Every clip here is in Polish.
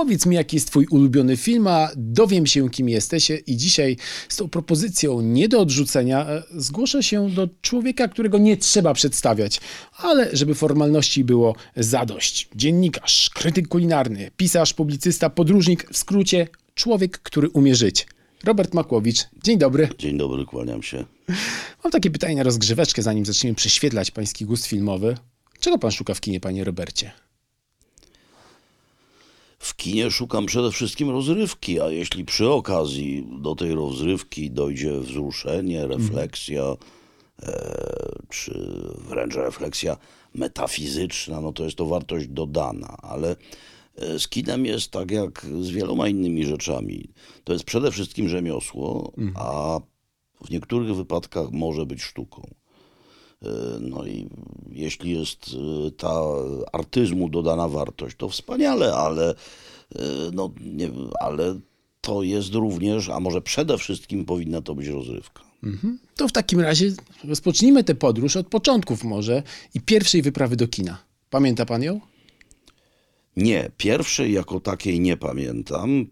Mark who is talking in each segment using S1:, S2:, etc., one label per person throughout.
S1: Powiedz mi, jaki jest twój ulubiony film, a dowiem się, kim jesteś i dzisiaj z tą propozycją nie do odrzucenia e, zgłoszę się do człowieka, którego nie trzeba przedstawiać, ale żeby formalności było zadość. Dziennikarz, krytyk kulinarny, pisarz, publicysta, podróżnik, w skrócie człowiek, który umie żyć. Robert Makłowicz, dzień dobry.
S2: Dzień dobry, kłaniam się.
S1: Mam takie pytanie na rozgrzeweczkę, zanim zaczniemy prześwietlać pański gust filmowy. Czego pan szuka w kinie, panie Robercie?
S2: W kinie szukam przede wszystkim rozrywki, a jeśli przy okazji do tej rozrywki dojdzie wzruszenie, refleksja, e, czy wręcz refleksja metafizyczna, no to jest to wartość dodana, ale e, z kinem jest tak jak z wieloma innymi rzeczami. To jest przede wszystkim rzemiosło, a w niektórych wypadkach może być sztuką. E, No i jeśli jest e, ta artyzmu dodana wartość, to wspaniale, ale, e, no, nie, ale to jest również, a może przede wszystkim powinna to być rozrywka.
S1: To w takim razie rozpocznijmy tę podróż od początków może i pierwszej wyprawy do kina. Pamięta pan ją?
S2: Nie, pierwszej jako takiej nie pamiętam.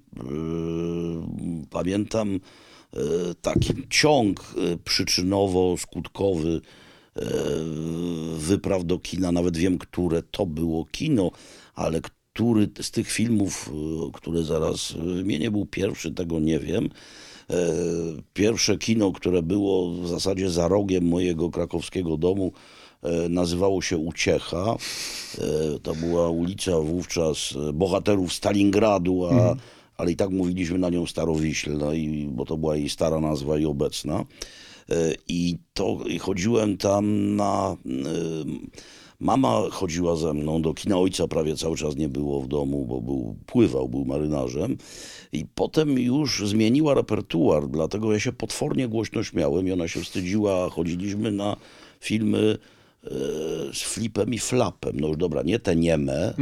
S2: Pamiętam taki ciąg przyczynowo-skutkowy wypraw do kina. Nawet wiem, które to było kino, ale który z tych filmów, yy, które zaraz wymienię, był pierwszy, tego nie wiem. E, Pierwsze kino, które było w zasadzie za rogiem mojego krakowskiego domu, e, nazywało się Uciecha. E, To była ulica wówczas e, bohaterów Stalingradu, a, ale i tak mówiliśmy na nią Starowiśl, i, bo to była jej stara nazwa i obecna. E, I to i chodziłem tam na. e, Mama chodziła ze mną do kina ojca, prawie cały czas nie było w domu, bo był, pływał, był marynarzem. I potem już zmieniła repertuar, dlatego ja się potwornie głośno śmiałem i ona się wstydziła. Chodziliśmy na filmy e, z flipem i flapem. No już dobra, nie te nieme,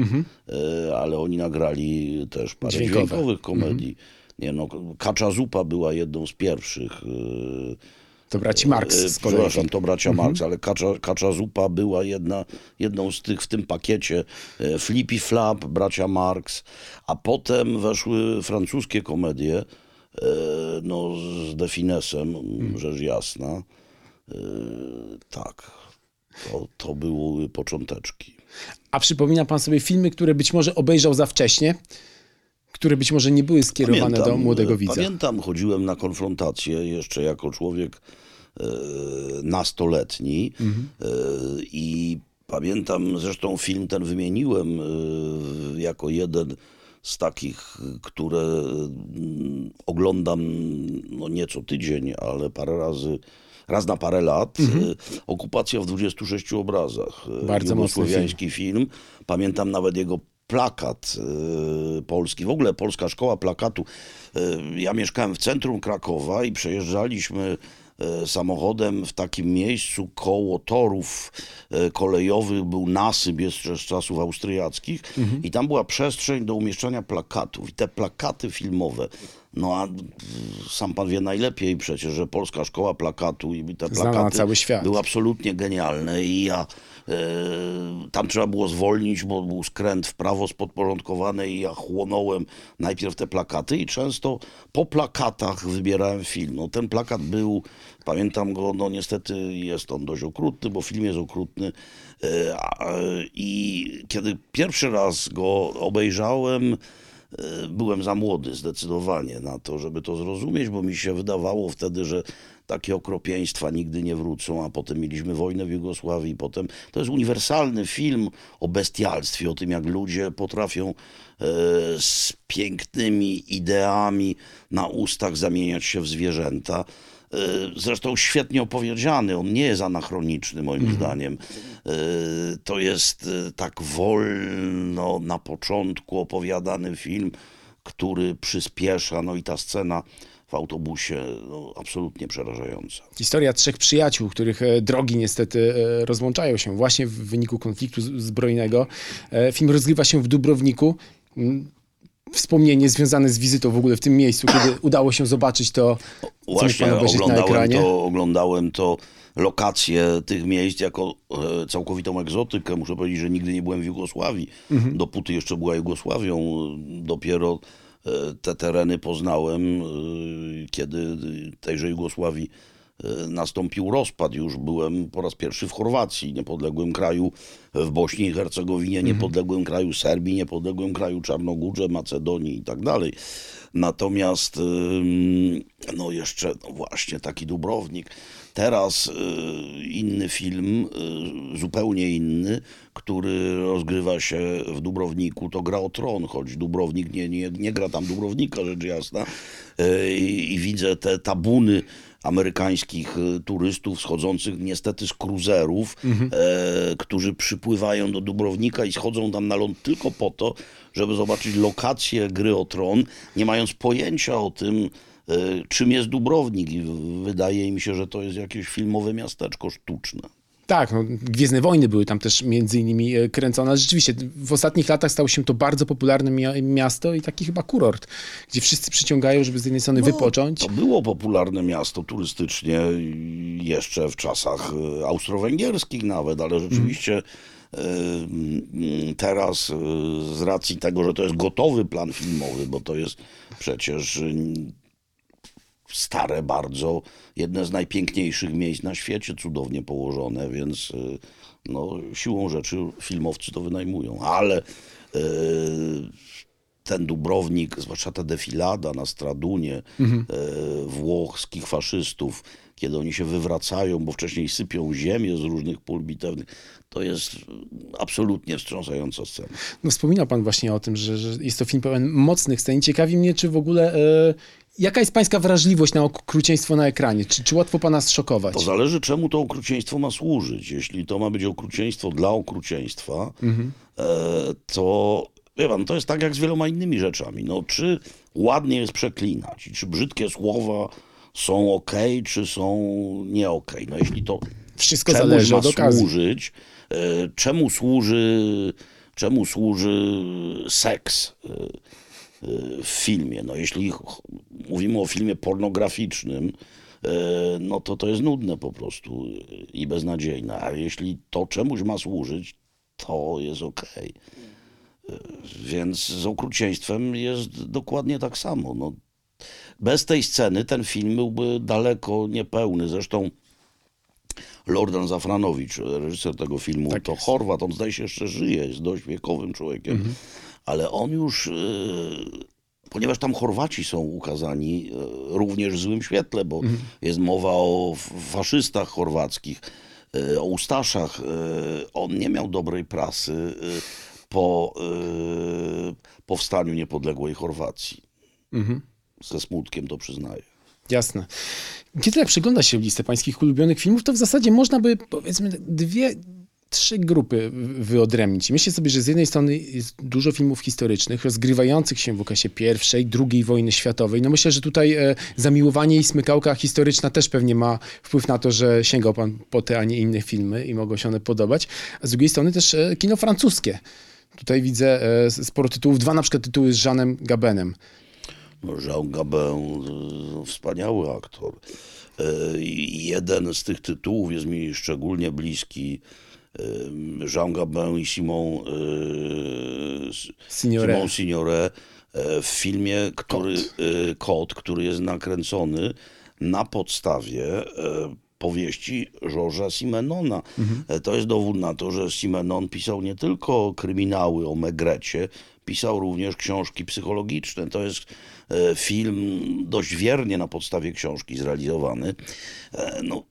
S2: e, ale oni nagrali też parę
S1: Dźwiękowe.
S2: dźwiękowych komedii. Nie no, Kacza Zupa była jedną z pierwszych. E,
S1: To braci Marx
S2: E,
S1: z kolei.
S2: Przepraszam, to bracia Marx, ale Kacza, Kacza Zupa była jedna, jedną z tych w tym pakiecie. E, Flip i Flap, bracia Marx, a potem weszły francuskie komedie, e, no z Definesem, rzecz jasna. E, Tak, to, to były począteczki.
S1: A przypomina pan sobie filmy, które być może obejrzał za wcześnie, które być może nie były skierowane do młodego widza?
S2: Pamiętam, chodziłem na konfrontację jeszcze jako człowiek e, nastoletni e, i pamiętam, zresztą film ten wymieniłem e, jako jeden z takich, które mm, oglądam no nie co tydzień, ale parę razy, raz na parę lat. E, Okupacja w 26 obrazach.
S1: Bardzo mocny
S2: Jugosłowiański film. Pamiętam nawet jego plakat e, polski, w ogóle polska szkoła plakatu. E, Ja mieszkałem w centrum Krakowa i przejeżdżaliśmy e, samochodem w takim miejscu koło torów kolejowych. Był nasyp jeszcze z czasów austriackich. I tam była przestrzeń do umieszczania plakatów. I te plakaty filmowe. No a sam pan wie najlepiej przecież, że polska szkoła plakatu i te
S1: Znana na
S2: plakaty
S1: cały świat.
S2: były absolutnie genialne. I ja tam trzeba było zwolnić, bo był skręt w prawo spodporządkowany i ja chłonąłem najpierw te plakaty i często po plakatach wybierałem film. No ten plakat był, pamiętam go, no niestety jest on dość okrutny, bo film jest okrutny a, i kiedy pierwszy raz go obejrzałem, e, byłem za młody zdecydowanie na to, żeby to zrozumieć, bo mi się wydawało wtedy, że takie okropieństwa nigdy nie wrócą, a potem mieliśmy wojnę w Jugosławii, potem to jest uniwersalny film o bestialstwie, o tym jak ludzie potrafią e, z pięknymi ideami na ustach zamieniać się w zwierzęta. E, Zresztą świetnie opowiedziany, on nie jest anachroniczny moim zdaniem. E, To jest tak wolno na początku opowiadany film, który przyspiesza, no i ta scena w autobusie, no, absolutnie przerażająca.
S1: Historia trzech przyjaciół, których e, drogi niestety e, rozłączają się właśnie w wyniku konfliktu zbrojnego. E, Film rozgrywa się w Dubrowniku. Mm, Wspomnienie związane z wizytą w ogóle w tym miejscu, kiedy udało się zobaczyć to, co
S2: Właśnie
S1: pan obejrzeć na
S2: oglądałem
S1: ekranie.
S2: to, oglądałem to lokację tych miejsc jako e, całkowitą egzotykę. Muszę powiedzieć, że nigdy nie byłem w Jugosławii. Dopóty jeszcze była Jugosławią. Dopiero te tereny poznałem, e, kiedy tejże Jugosławii e, nastąpił rozpad. Już byłem po raz pierwszy w Chorwacji, niepodległym kraju, w Bośni i Hercegowinie, niepodległym kraju Serbii, niepodległym kraju Czarnogórze, Macedonii i tak dalej. Natomiast no jeszcze no właśnie taki Dubrownik. Teraz y, inny film, y, zupełnie inny, który rozgrywa się w Dubrowniku, to gra o tron, choć Dubrownik nie, nie, nie gra tam Dubrownika, rzecz jasna. Y, I, I widzę te tabuny amerykańskich y, turystów schodzących niestety z kruzerów, e, którzy przypływają do Dubrownika i schodzą tam na ląd tylko po to, żeby zobaczyć lokację gry o tron, nie mając pojęcia o tym, e, czym jest Dubrownik. I wydaje mi się, że to jest jakieś filmowe miasteczko sztuczne.
S1: Tak, no, Gwiezdne Wojny były tam też między innymi e, kręcone. Rzeczywiście, w ostatnich latach stało się to bardzo popularne mia- miasto i taki chyba kurort, gdzie wszyscy przyciągają, żeby z jednej strony wypocząć.
S2: To było popularne miasto turystycznie jeszcze w czasach e, austro-węgierskich nawet, ale rzeczywiście e, mm, teraz z racji tego, że to jest gotowy plan filmowy, bo to jest przecież stare bardzo, jedne z najpiękniejszych miejsc na świecie, cudownie położone, więc y, no, siłą rzeczy filmowcy to wynajmują, ale y, ten Dubrownik, zwłaszcza ta defilada na Stradunie y, włoskich faszystów, kiedy oni się wywracają, bo wcześniej sypią ziemię z różnych pól bitewnych, to jest y, absolutnie wstrząsająca scena.
S1: No, wspominał pan właśnie o tym, że, że jest to film pełen mocnych scen. Ciekawi mnie, czy w ogóle... E, jaka jest pańska wrażliwość na okrucieństwo na ekranie? Czy, czy łatwo pana zszokować?
S2: To zależy, czemu to okrucieństwo ma służyć. Jeśli to ma być okrucieństwo dla okrucieństwa, e, to wie pan, to jest tak jak z wieloma innymi rzeczami. No, czy ładnie jest przeklinać, i czy brzydkie słowa są ok, czy są nie ok. No, jeśli to
S1: Wszystko zależy
S2: ma
S1: od okazji.
S2: służyć, e, czemu służy, czemu służy seks e, w filmie. No, jeśli mówimy o filmie pornograficznym, e, no to to jest nudne po prostu i beznadziejne. A jeśli to czemuś ma służyć, to jest okej. E, Więc z okrucieństwem jest dokładnie tak samo. No, bez tej sceny ten film byłby daleko niepełny. Zresztą Lordan Zafranowicz, reżyser tego filmu,
S1: Tak
S2: to. Chorwat, on zdaje się jeszcze żyje, jest dość wiekowym człowiekiem, ale on już, e, ponieważ tam Chorwaci są ukazani e, również w złym świetle, bo jest mowa o faszystach chorwackich, e, o Ustaszach, on nie miał dobrej prasy po powstaniu niepodległej Chorwacji. Ze smutkiem to przyznaję.
S1: Jasne. Kiedy tak przygląda się listę pańskich ulubionych filmów, to w zasadzie można by powiedzmy dwie, trzy grupy wyodrębnić. Myślę sobie, że z jednej strony jest dużo filmów historycznych, rozgrywających się w okresie pierwszej, drugiej wojny światowej. No myślę, że tutaj e, zamiłowanie i smykałka historyczna też pewnie ma wpływ na to, że sięgał pan po te, a nie inne filmy i mogą się one podobać. A z drugiej strony też e, kino francuskie. Tutaj widzę e, sporo tytułów, dwa na przykład tytuły z Jeanem Gabenem.
S2: No, Jean Gabin, e, wspaniały aktor. E, Jeden z tych tytułów jest mi szczególnie bliski. Jean Gabin i Simon, e, s-
S1: Signoret.
S2: Simon Signoret e, w filmie, który, e, Kot, który jest nakręcony na podstawie e, powieści Georgesa Simenona. E, To jest dowód na to, że Simenon pisał nie tylko kryminały o Megrecie, pisał również książki psychologiczne. To jest e, film dość wiernie na podstawie książki zrealizowany. No,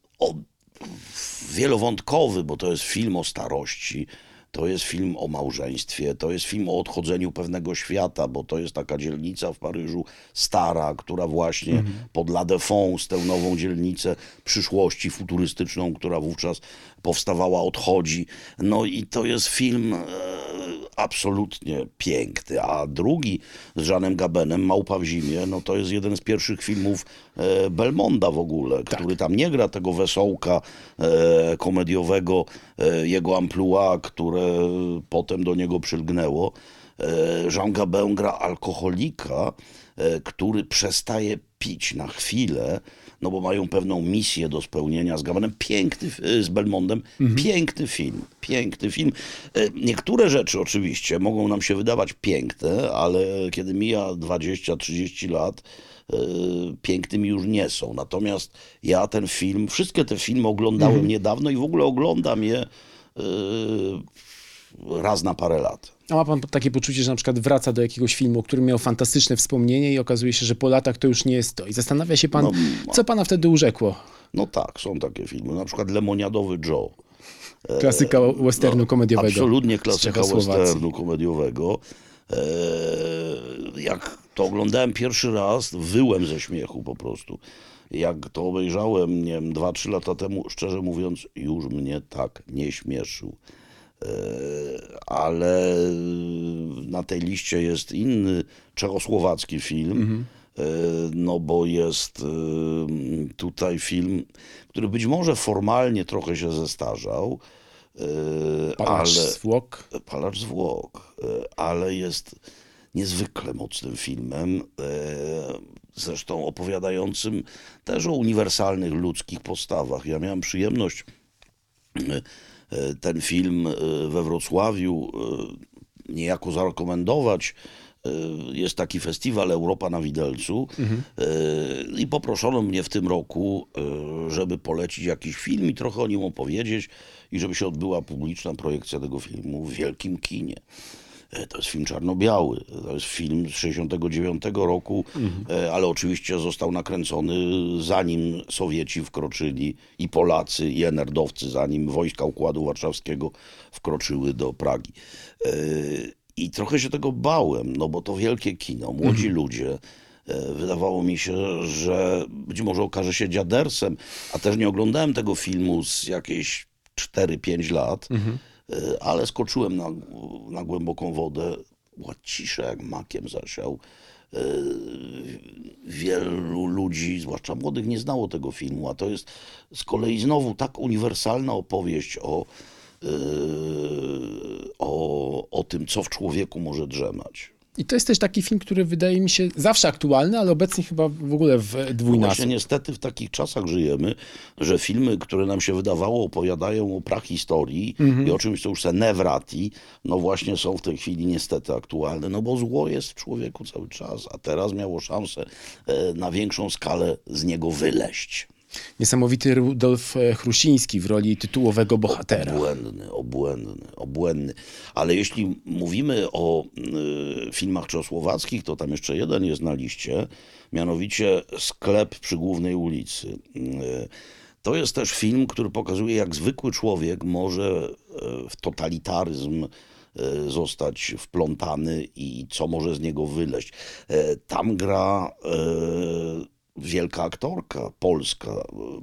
S2: wielowątkowy, bo to jest film o starości, to jest film o małżeństwie, to jest film o odchodzeniu pewnego świata, bo to jest taka dzielnica w Paryżu stara, która właśnie pod La Défense, tę nową dzielnicę przyszłości futurystyczną, która wówczas powstawała, odchodzi. No i to jest film e, absolutnie piękny. A drugi z Jeanem Gabenem, Małpa w zimie, no to jest jeden z pierwszych filmów e, Belmonda w ogóle, który tam nie gra tego wesołka e, komediowego, jego amplua, które potem do niego przylgnęło. Jean Gabin gra alkoholika, który przestaje pić na chwilę, no bo mają pewną misję do spełnienia z Gamanem. Piękny, z Belmondem, piękny film, piękny film. E, Niektóre rzeczy oczywiście mogą nam się wydawać piękne, ale kiedy mija 20-30 lat, e, pięknymi już nie są. Natomiast ja ten film, wszystkie te filmy oglądałem niedawno i w ogóle oglądam je e, raz na parę lat.
S1: A ma pan takie poczucie, że na przykład wraca do jakiegoś filmu, o którym miał fantastyczne wspomnienie i okazuje się, że po latach to już nie jest to. I zastanawia się pan, co pana wtedy urzekło?
S2: No tak, są takie filmy. Na przykład Lemoniadowy Joe.
S1: Klasyka westernu komediowego.
S2: E, no, Absolutnie
S1: z
S2: klasyka westernu komediowego. Eee, jak to oglądałem pierwszy raz, wyłem ze śmiechu po prostu. Jak to obejrzałem, nie wiem, 2-3 lata temu, szczerze mówiąc, już mnie tak nie śmieszył. Eee, ale na tej liście jest inny czechosłowacki film. E, No bo jest e, tutaj film, który być może formalnie trochę się zestarzał, e,
S1: Palacz
S2: ale
S1: zwłok.
S2: Palacz zwłok, e, ale jest niezwykle mocnym filmem, e, zresztą opowiadającym też o uniwersalnych ludzkich postawach. Ja miałem przyjemność e, ten film e, we Wrocławiu e, niejako zarekomendować. E, Jest taki festiwal Europa na Widelcu e, i poproszono mnie w tym roku, e, żeby polecić jakiś film i trochę o nim opowiedzieć i żeby się odbyła publiczna projekcja tego filmu w wielkim kinie. E, To jest film czarno-biały. To jest film z 69 roku, e, ale oczywiście został nakręcony zanim Sowieci wkroczyli i Polacy, i NRD-owcy, zanim wojska Układu Warszawskiego wkroczyły do Pragi. E, I trochę się tego bałem, no bo to wielkie kino, młodzi ludzie. E, Wydawało mi się, że być może okaże się dziadersem, a też nie oglądałem tego filmu z jakieś 4-5 lat, e, ale skoczyłem na, na głęboką wodę, była cisza jak makiem zasiał. E, Wielu ludzi, zwłaszcza młodych, nie znało tego filmu, a to jest z kolei znowu tak uniwersalna opowieść o, e, o, o tym, co w człowieku może drzemać.
S1: I to jest też taki film, który wydaje mi się zawsze aktualny, ale obecnie chyba w ogóle w
S2: Właśnie
S1: dwójnasób.
S2: niestety w takich czasach żyjemy, że filmy, które nam się wydawało, opowiadają o prahistorii i o czymś, co już se nevrati, no właśnie są w tej chwili niestety aktualne, no bo zło jest w człowieku cały czas, a teraz miało szansę e, na większą skalę z niego wyleść.
S1: Niesamowity Rudolf e, Chrusiński w roli tytułowego bohatera.
S2: Obłędny, obłędny, obłędny. Ale jeśli mówimy o y, filmach czechosłowackich, to tam jeszcze jeden jest na liście, mianowicie Sklep przy głównej ulicy. Y, to jest też film, który pokazuje, jak zwykły człowiek może w totalitaryzm zostać wplątany i co może z niego wyleść. Tam gra wielka aktorka polska,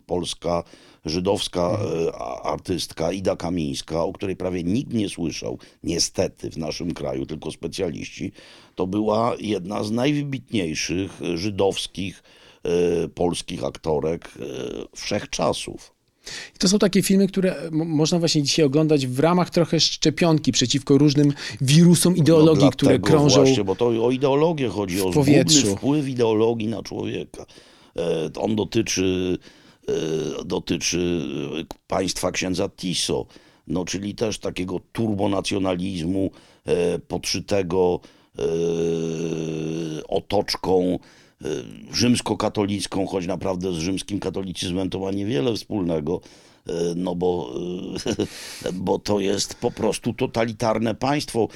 S2: polska żydowska y, a- artystka Ida Kamińska, o której prawie nikt nie słyszał, niestety w naszym kraju, tylko specjaliści. To była jedna z najwybitniejszych żydowskich y, polskich aktorek y, wszechczasów.
S1: I to są takie filmy, które można właśnie dzisiaj oglądać w ramach trochę szczepionki przeciwko różnym wirusom ideologii,
S2: No
S1: które krążą.
S2: Właśnie, bo to o ideologię chodzi, o
S1: powietrzu.
S2: wpływ ideologii na człowieka. E, On dotyczy, e, dotyczy e, państwa księdza Tiso, no, czyli też takiego turbonacjonalizmu podszytego otoczką rzymskokatolicką, choć naprawdę z rzymskim katolicyzmem to ma niewiele wspólnego, e, no bo, e, bo to jest po prostu totalitarne państwo,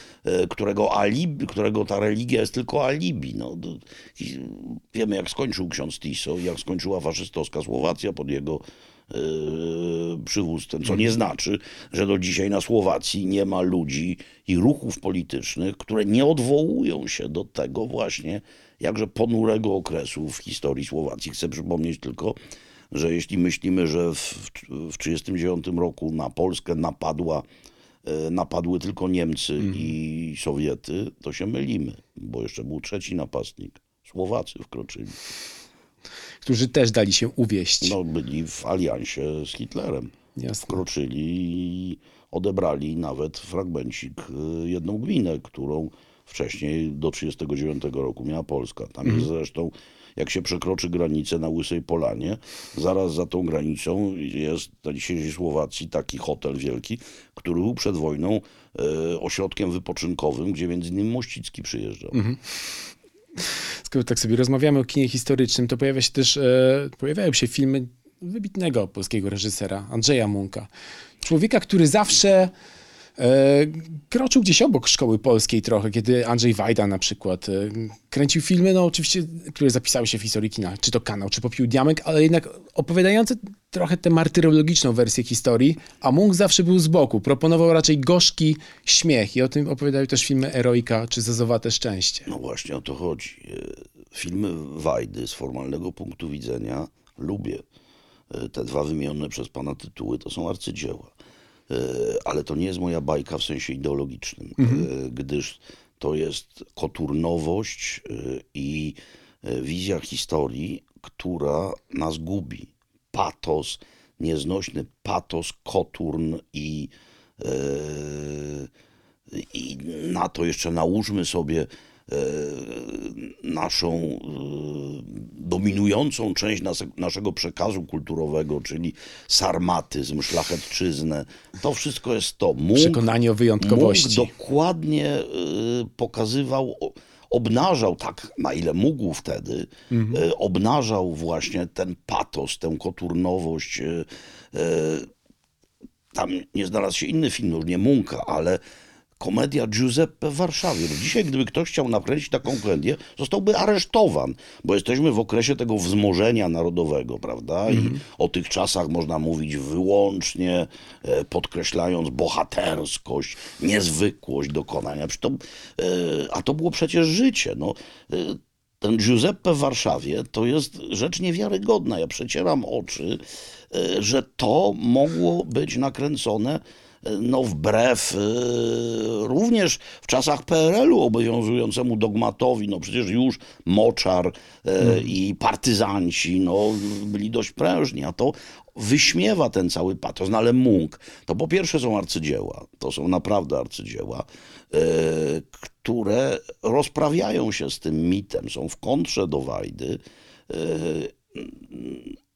S2: którego, alibi, którego ta religia jest tylko alibi. No, wiemy, jak skończył ksiądz Tiso, jak skończyła faszystowska Słowacja pod jego przywództwem, co nie znaczy, że do dzisiaj na Słowacji nie ma ludzi i ruchów politycznych, które nie odwołują się do tego właśnie jakże ponurego okresu w historii Słowacji. Chcę przypomnieć tylko, że jeśli myślimy, że w 1939 roku na Polskę napadła, e, napadły tylko Niemcy i Sowiety, to się mylimy, bo jeszcze był trzeci napastnik. Słowacy wkroczyli.
S1: którzy też dali się uwieść.
S2: No, byli w aliansie z Hitlerem.
S1: Jasne.
S2: Wkroczyli i odebrali nawet fragmencik, y, jedną gminę, którą Wcześniej do 1939 roku miała Polska. Tam jest zresztą, jak się przekroczy granicę na Łysej Polanie, zaraz za tą granicą jest na dzisiejszej Słowacji taki hotel wielki, który był przed wojną e, ośrodkiem wypoczynkowym, gdzie między innymi Mościcki przyjeżdżał.
S1: Skoro tak sobie rozmawiamy o kinie historycznym, to pojawia się też, e, pojawiają się filmy wybitnego polskiego reżysera, Andrzeja Munka. Człowieka, który zawsze kroczył gdzieś obok szkoły polskiej trochę, kiedy Andrzej Wajda na przykład e, kręcił filmy, no oczywiście, które zapisały się w historii kina, czy to Kanał, czy Popiół Diamek, ale jednak opowiadające trochę tę martyrologiczną wersję historii, a Munk zawsze był z boku, proponował raczej gorzki śmiech i o tym opowiadają też filmy Eroika, czy Zezowate Szczęście.
S2: No właśnie o to chodzi. E, Filmy Wajdy z formalnego punktu widzenia lubię. E, Te dwa wymienione przez pana tytuły to są arcydzieła. E, Ale to nie jest moja bajka w sensie ideologicznym, e, gdyż to jest koturnowość e, i wizja historii, która nas gubi. Patos, nieznośny patos, koturn i i na to jeszcze nałóżmy sobie naszą e, dominującą część nas, naszego przekazu kulturowego, czyli sarmatyzm, szlachetczyznę. To wszystko jest to. Munk,
S1: Przekonanie o wyjątkowości.
S2: Munk dokładnie e, pokazywał, obnażał tak, na ile mógł wtedy, e, obnażał właśnie ten patos, tę koturnowość. e, e, tam nie znalazł się inny film, no już nie Munka, ale komedia Giuseppe w Warszawie. No dzisiaj, gdyby ktoś chciał nakręcić taką komedię, zostałby aresztowan, bo jesteśmy w okresie tego wzmożenia narodowego, prawda? I o tych czasach można mówić wyłącznie e, podkreślając bohaterskość, niezwykłość dokonania. To, e, a to było przecież życie. No, e, ten Giuseppe w Warszawie to jest rzecz niewiarygodna. Ja przecieram oczy, e, że to mogło być nakręcone no wbrew e, również w czasach PRL-u obowiązującemu dogmatowi, no przecież już Moczar e, i partyzanci no, byli dość prężni, a to wyśmiewa ten cały patos. No ale Munk, to po pierwsze są arcydzieła, to są naprawdę arcydzieła, e, które rozprawiają się z tym mitem, są w kontrze do Wajdy e,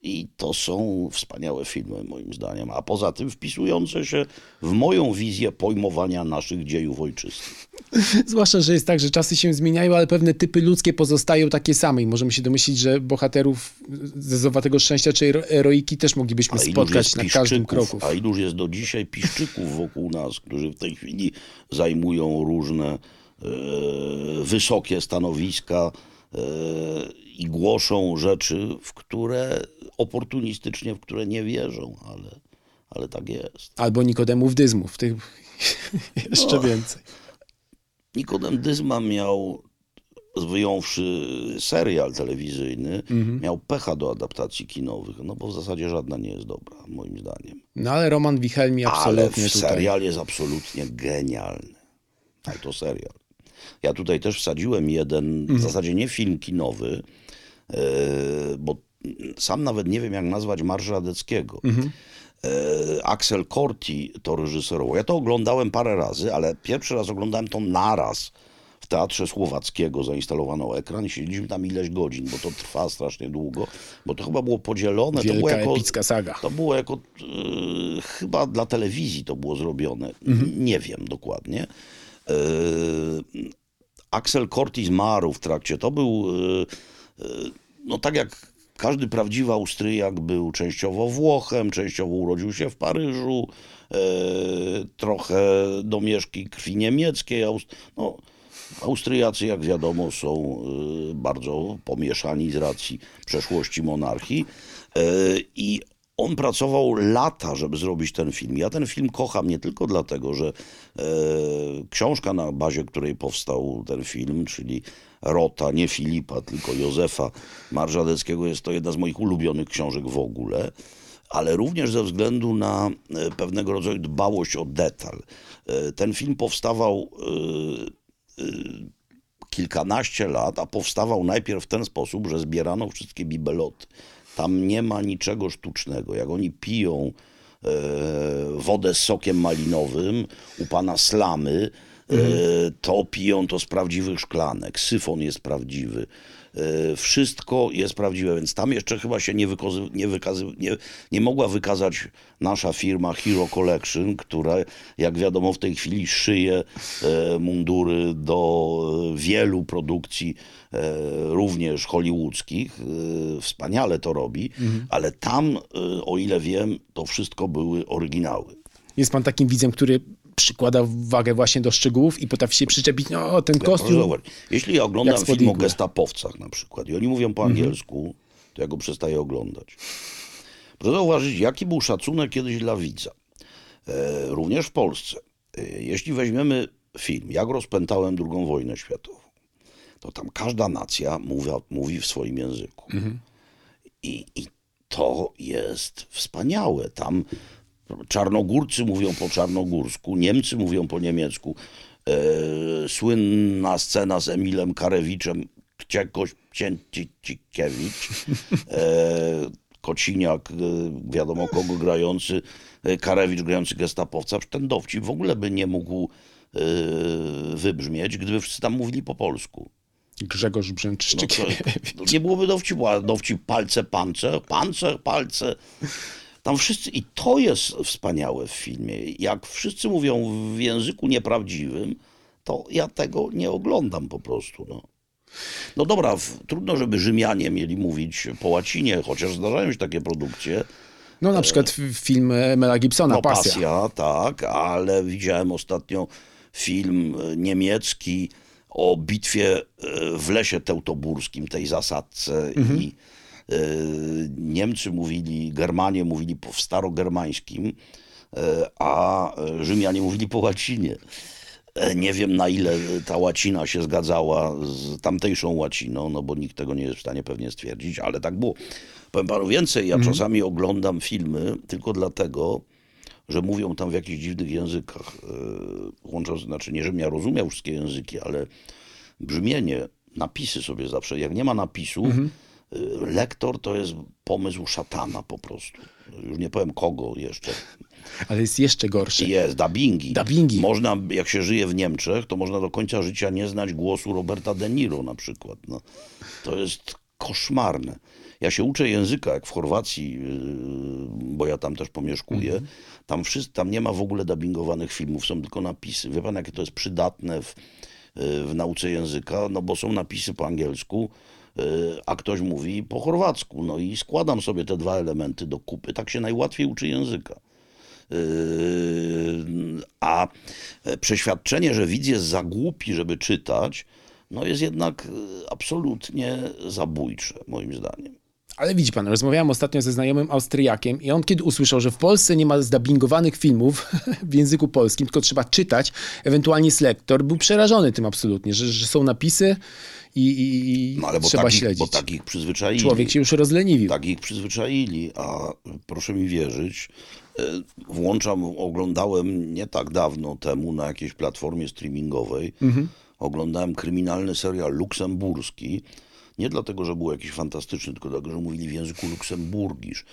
S2: i to są wspaniałe filmy moim zdaniem, a poza tym wpisujące się w moją wizję pojmowania naszych dziejów ojczystych.
S1: Zwłaszcza, że jest tak, że czasy się zmieniają, ale pewne typy ludzkie pozostają takie same i możemy się domyślić, że bohaterów Zezowatego Szczęścia czy ero- Eroiki też moglibyśmy spotkać na każdym kroku.
S2: A iluż jest do dzisiaj piszczyków wokół nas, którzy w tej chwili zajmują różne e, wysokie stanowiska e, i głoszą rzeczy, w które oportunistycznie, w które nie wierzą, ale, ale tak jest.
S1: Albo Nikodemów Dyzmów, tych jeszcze więcej.
S2: Nikodem Dyzma miał, wyjąwszy serial telewizyjny, miał pecha do adaptacji kinowych, no bo w zasadzie żadna nie jest dobra, moim zdaniem.
S1: No ale Roman Wichelmi
S2: Ale
S1: absolutnie tutaj.
S2: serial jest absolutnie genialny. Ale to serial. Ja tutaj też wsadziłem jeden, w zasadzie nie film kinowy, bo sam nawet nie wiem, jak nazwać Marsza Radeckiego. E, Axel Corti to reżyserował. Ja to oglądałem parę razy, ale pierwszy raz oglądałem to naraz. W Teatrze Słowackiego zainstalowano ekran i siedzieliśmy tam ileś godzin, bo to trwa strasznie długo, bo to chyba było podzielone. to było
S1: Wielka
S2: jako,
S1: epicka saga.
S2: to było jako, e, chyba dla telewizji to było zrobione. Nie wiem dokładnie. E, Axel Corti zmarł w trakcie. To był, e, e, no tak jak każdy prawdziwy Austriak był częściowo Włochem, częściowo urodził się w Paryżu, e, trochę domieszki krwi niemieckiej. No, Austriacy, jak wiadomo, są e, bardzo pomieszani z racji przeszłości monarchii. E, I on pracował lata, żeby zrobić ten film. Ja ten film kocham nie tylko dlatego, że e, książka, na bazie której powstał ten film, czyli Rota, nie Filipa, tylko Józefa Marżadeckiego, jest to jedna z moich ulubionych książek w ogóle ale również ze względu na e, pewnego rodzaju dbałość o detal. E, Ten film powstawał e, kilkanaście lat, a powstawał najpierw w ten sposób, że zbierano wszystkie bibeloty. Tam nie ma niczego sztucznego. Jak oni piją e, wodę z sokiem malinowym u pana Slamy, To piją to z prawdziwych szklanek, syfon jest prawdziwy. E, Wszystko jest prawdziwe, więc tam jeszcze chyba się nie, wykazy, nie, wykazy, nie, nie mogła wykazać nasza firma Hero Collection, która jak wiadomo w tej chwili szyje e, mundury do wielu produkcji, e, również hollywoodzkich. E, Wspaniale to robi, ale tam, e, o ile wiem, to wszystko były oryginały.
S1: Jest pan takim widzem, który przykłada wagę właśnie do szczegółów i potrafi się przyczepić, no ten kostium.
S2: zauważyć, Jeśli ja oglądam film o gestapowcach na przykład i oni mówią po angielsku, to ja go przestaję oglądać. Proszę zauważyć, jaki był szacunek kiedyś dla widza. E, również w Polsce. E, jeśli weźmiemy film, jak rozpętałem II wojnę światową, to tam każda nacja mówi, mówi w swoim języku. I, I to jest wspaniałe. Tam czarnogórcy mówią po czarnogórsku, Niemcy mówią po niemiecku. E, słynna scena z Emilem Karewiczem, Kciekoś Cięcikiewicz, e, Kociniak, e, wiadomo kogo grający, Karewicz grający gestapowca. Ten dowcip w ogóle by nie mógł wybrzmieć, gdyby wszyscy tam mówili po polsku.
S1: Grzegorz
S2: No
S1: Brzęczyszczyk.
S2: to, to nie byłoby dowcipu, a dowcip palce, pance, pance, palce. Tam wszyscy, i to jest wspaniałe w filmie. Jak wszyscy mówią w języku nieprawdziwym, to ja tego nie oglądam po prostu. No, no dobra, trudno, żeby Rzymianie mieli mówić po łacinie, chociaż zdarzają się takie produkcje.
S1: No na przykład film Mela Gibsona,
S2: No,
S1: Pasja.
S2: pasja, tak, ale widziałem ostatnio film niemiecki o bitwie e, w lesie teutoburskim, tej zasadce i e, Niemcy mówili, Germanie mówili po w starogermańskim, e, a e, Rzymianie mówili po łacinie. E, Nie wiem na ile ta łacina się zgadzała z tamtejszą łaciną, no bo nikt tego nie jest w stanie pewnie stwierdzić, ale tak było. Powiem panu więcej, ja czasami oglądam filmy tylko dlatego, że mówią tam w jakichś dziwnych językach. e, Łącząc, znaczy nie, żebym ja rozumiał wszystkie języki, ale brzmienie, napisy sobie zawsze, jak nie ma napisów, e, lektor to jest pomysł szatana po prostu. Już nie powiem kogo jeszcze.
S1: Ale jest jeszcze gorsze.
S2: Jest, dubbingi.
S1: Dubbingi.
S2: Można, jak się żyje w Niemczech, to można do końca życia nie znać głosu Roberta De Niro na przykład. No, to jest koszmarne. Ja się uczę języka, jak w Chorwacji, yy, bo ja tam też pomieszkuję. Tam, wszyscy, tam nie ma w ogóle dubbingowanych filmów, są tylko napisy. Wie pan, jakie to jest przydatne w, yy, w nauce języka? No bo są napisy po angielsku, a ktoś mówi po chorwacku. No i składam sobie te dwa elementy do kupy. Tak się najłatwiej uczy języka. Yy, A e, przeświadczenie, że widz jest za głupi, żeby czytać, no jest jednak e, absolutnie zabójcze, moim zdaniem.
S1: Ale widzi pan, rozmawiałem ostatnio ze znajomym Austriakiem i on kiedy usłyszał, że w Polsce nie ma zdubbingowanych filmów w języku polskim, tylko trzeba czytać, ewentualnie jest lektor, był przerażony tym absolutnie, że, że są napisy i, i, i
S2: No ale
S1: trzeba
S2: takich,
S1: śledzić.
S2: bo takich przyzwyczaili.
S1: Człowiek się już rozleniwił.
S2: Tak ich przyzwyczaili, a proszę mi wierzyć, e, włączam, oglądałem nie tak dawno temu na jakiejś platformie streamingowej, oglądałem kryminalny serial luksemburski, nie dlatego, że był jakiś fantastyczny, tylko dlatego, że mówili w języku luksemburgisz,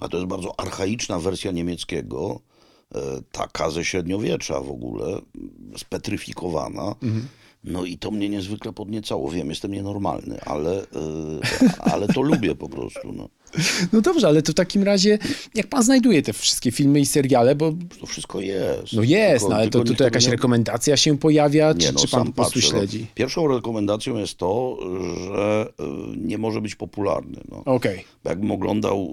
S2: a to jest bardzo archaiczna wersja niemieckiego, e, taka ze średniowiecza w ogóle, spetryfikowana. No i to mnie niezwykle podniecało. Wiem, jestem nienormalny, ale, e, ale to lubię po prostu. No.
S1: No dobrze, ale to w takim razie, jak pan znajduje te wszystkie filmy i seriale, bo
S2: To wszystko jest.
S1: no jest,
S2: Tylko-
S1: no ale to, to, to jakaś
S2: nie-
S1: rekomendacja się pojawia, czy,
S2: Nie, no,
S1: czy pan po prostu
S2: patrzę, no.
S1: śledzi?
S2: Pierwszą rekomendacją jest to, że y, nie może być popularny. No.
S1: Okej.
S2: Bo Jakbym oglądał,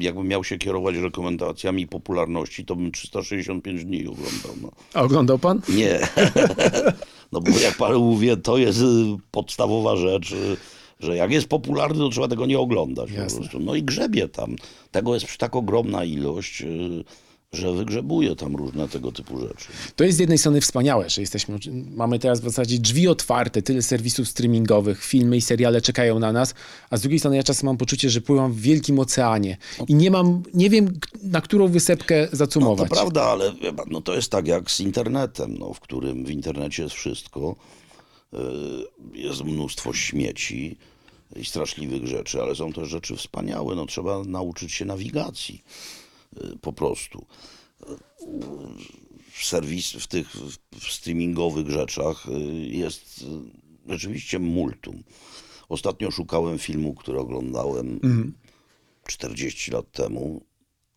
S2: y, jakbym miał się kierować rekomendacjami popularności, to bym 365 dni oglądał. No.
S1: A oglądał pan?
S2: Nie. No bo jak panu mówię, to jest y, podstawowa rzecz, y, że jak jest popularny, to trzeba tego nie oglądać po
S1: Jasne.
S2: prostu. No i grzebie tam. Tego jest tak ogromna ilość, y, że wygrzebuje tam różne tego typu rzeczy.
S1: To jest z jednej strony wspaniałe, że jesteśmy, mamy teraz w zasadzie drzwi otwarte, tyle serwisów streamingowych, filmy i seriale czekają na nas, a z drugiej strony ja czasem mam poczucie, że pływam w wielkim oceanie i nie mam, nie wiem na którą wysepkę
S2: No,
S1: zacumować.
S2: to prawda, ale no, to jest tak jak z internetem, no, w którym w internecie jest wszystko. Y, Jest mnóstwo śmieci i straszliwych rzeczy, ale są też rzeczy wspaniałe. No, trzeba nauczyć się nawigacji po prostu. Y, w serwis, w tych w streamingowych rzeczach y, jest y, rzeczywiście multum. Ostatnio szukałem filmu, który oglądałem 40 lat temu.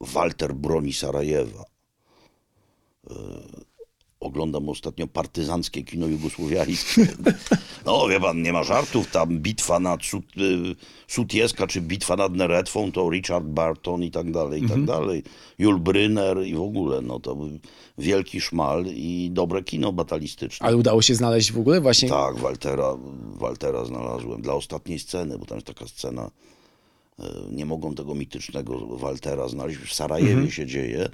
S2: Walter broni Sarajewa. Y, Oglądam ostatnio partyzanckie kino jugosłowiańskie. No wie pan, nie ma żartów, tam bitwa nad Sut, y, Sutieska czy bitwa nad Neretwą to Richard Barton i tak dalej, i tak dalej. Jul Brynner i w ogóle, no to wielki szmal i dobre kino batalistyczne.
S1: Ale udało się znaleźć w ogóle właśnie...
S2: Tak, Waltera, Waltera znalazłem dla ostatniej sceny, bo tam jest taka scena, e, nie mogą tego mitycznego Waltera znaleźć. W Sarajewie się dzieje,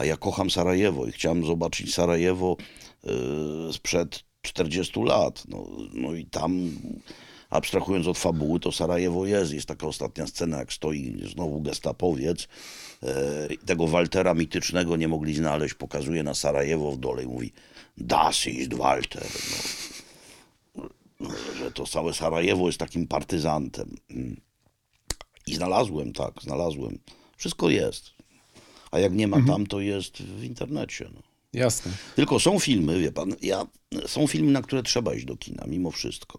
S2: a ja kocham Sarajewo i chciałem zobaczyć Sarajewo e, sprzed 40 lat. No, no i tam, abstrahując od fabuły, to Sarajewo jest. Jest taka ostatnia scena, jak stoi znowu gestapowiec. e, Tego Waltera mitycznego nie mogli znaleźć. Pokazuje na Sarajewo w dole i mówi Das ist Walter. No że to całe Sarajewo jest takim partyzantem. Mm. I znalazłem, tak, znalazłem. Wszystko jest. A jak nie ma tam, to jest w internecie. No.
S1: Jasne.
S2: Tylko są filmy, wie pan, ja, są filmy, na które trzeba iść do kina, mimo wszystko.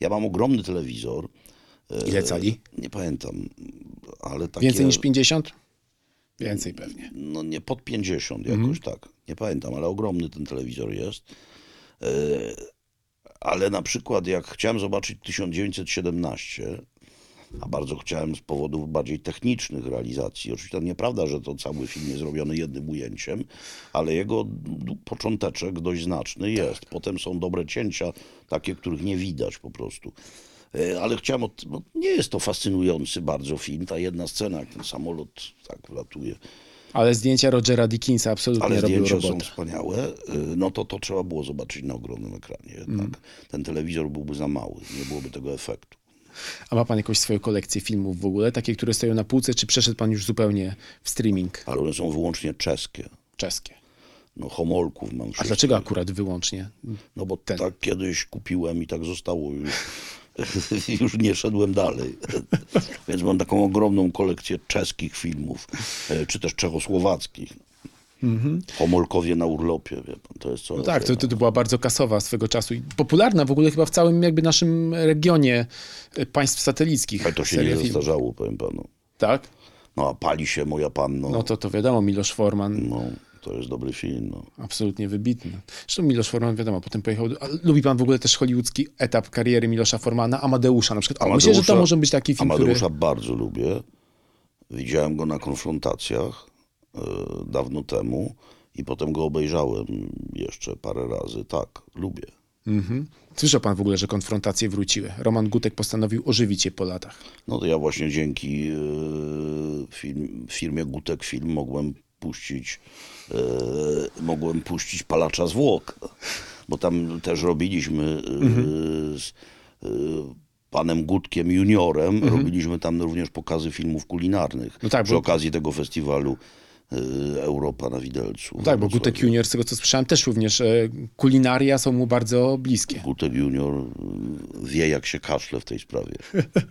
S2: Ja mam ogromny telewizor. e,
S1: Ile cali?
S2: Nie pamiętam, ale takie...
S1: Więcej niż 50? Więcej pewnie.
S2: no nie pod 50 jakoś tak. Nie pamiętam, ale ogromny ten telewizor jest. E, ale na przykład jak chciałem zobaczyć 1917, a bardzo chciałem z powodów bardziej technicznych realizacji. Oczywiście to nieprawda, że to cały film jest zrobiony jednym ujęciem, ale jego począteczek dość znaczny jest. Potem są dobre cięcia, takie, których nie widać po prostu. E, Ale chciałem, od, no, nie jest to fascynujący bardzo film, ta jedna scena, jak ten samolot tak wlatuje
S1: Ale zdjęcia Rogera Dickinsa absolutnie
S2: ale zdjęcia są wspaniałe, y, no to to trzeba było zobaczyć na ogromnym ekranie jednak. Ten telewizor byłby za mały, nie byłoby tego efektu.
S1: A ma pan jakąś swoją kolekcję filmów w ogóle? Takie, które stoją na półce, czy przeszedł pan już zupełnie w streaming
S2: Ale one są wyłącznie czeskie.
S1: czeskie?
S2: No homolków mam
S1: A dlaczego akurat wyłącznie?
S2: No bo
S1: ten?
S2: tak kiedyś kupiłem i tak zostało już. już nie szedłem dalej. Więc mam taką ogromną kolekcję czeskich filmów, e, czy też czechosłowackich. Homolkowie na urlopie, wie pan, to jest co.
S1: Mhm. No tak, to, to, to była bardzo kasowa swego czasu i popularna w ogóle chyba w całym jakby naszym regionie e, państw satelickich.
S2: Ale to się nie zestarzało, powiem panu.
S1: Tak?
S2: No a pali się moja panno.
S1: No to to wiadomo, Miloš Forman,
S2: No, to jest dobry film. No.
S1: absolutnie wybitny. Zresztą Miloš Forman, wiadomo, potem pojechał... Do... Lubi pan w ogóle też hollywoodzki etap kariery Milosza Formana, Amadeusza na przykład? O, myślę, że to
S2: Amadeusza-
S1: może być taki film,
S2: Amadeusza
S1: który...
S2: bardzo lubię. Widziałem go na konfrontacjach dawno temu i potem go obejrzałem jeszcze parę razy. Tak, lubię.
S1: Mhm. Słyszał pan w ogóle, że konfrontacje wróciły. Roman Gutek postanowił ożywić je po latach.
S2: No to ja właśnie dzięki e, film, firmie Gutek Film mogłem puścić e, mogłem puścić Palacza Zwłok, bo tam też robiliśmy e, z e, panem Gutkiem juniorem, robiliśmy tam również pokazy filmów kulinarnych
S1: No tak,
S2: przy
S1: bo-
S2: okazji tego festiwalu e, Europa na Widelcu.
S1: Tak, bo Gutek. Junior, z tego co słyszałem, też również e, kulinaria są mu bardzo bliskie.
S2: Gutek junior e, wie jak się kaszle w tej sprawie.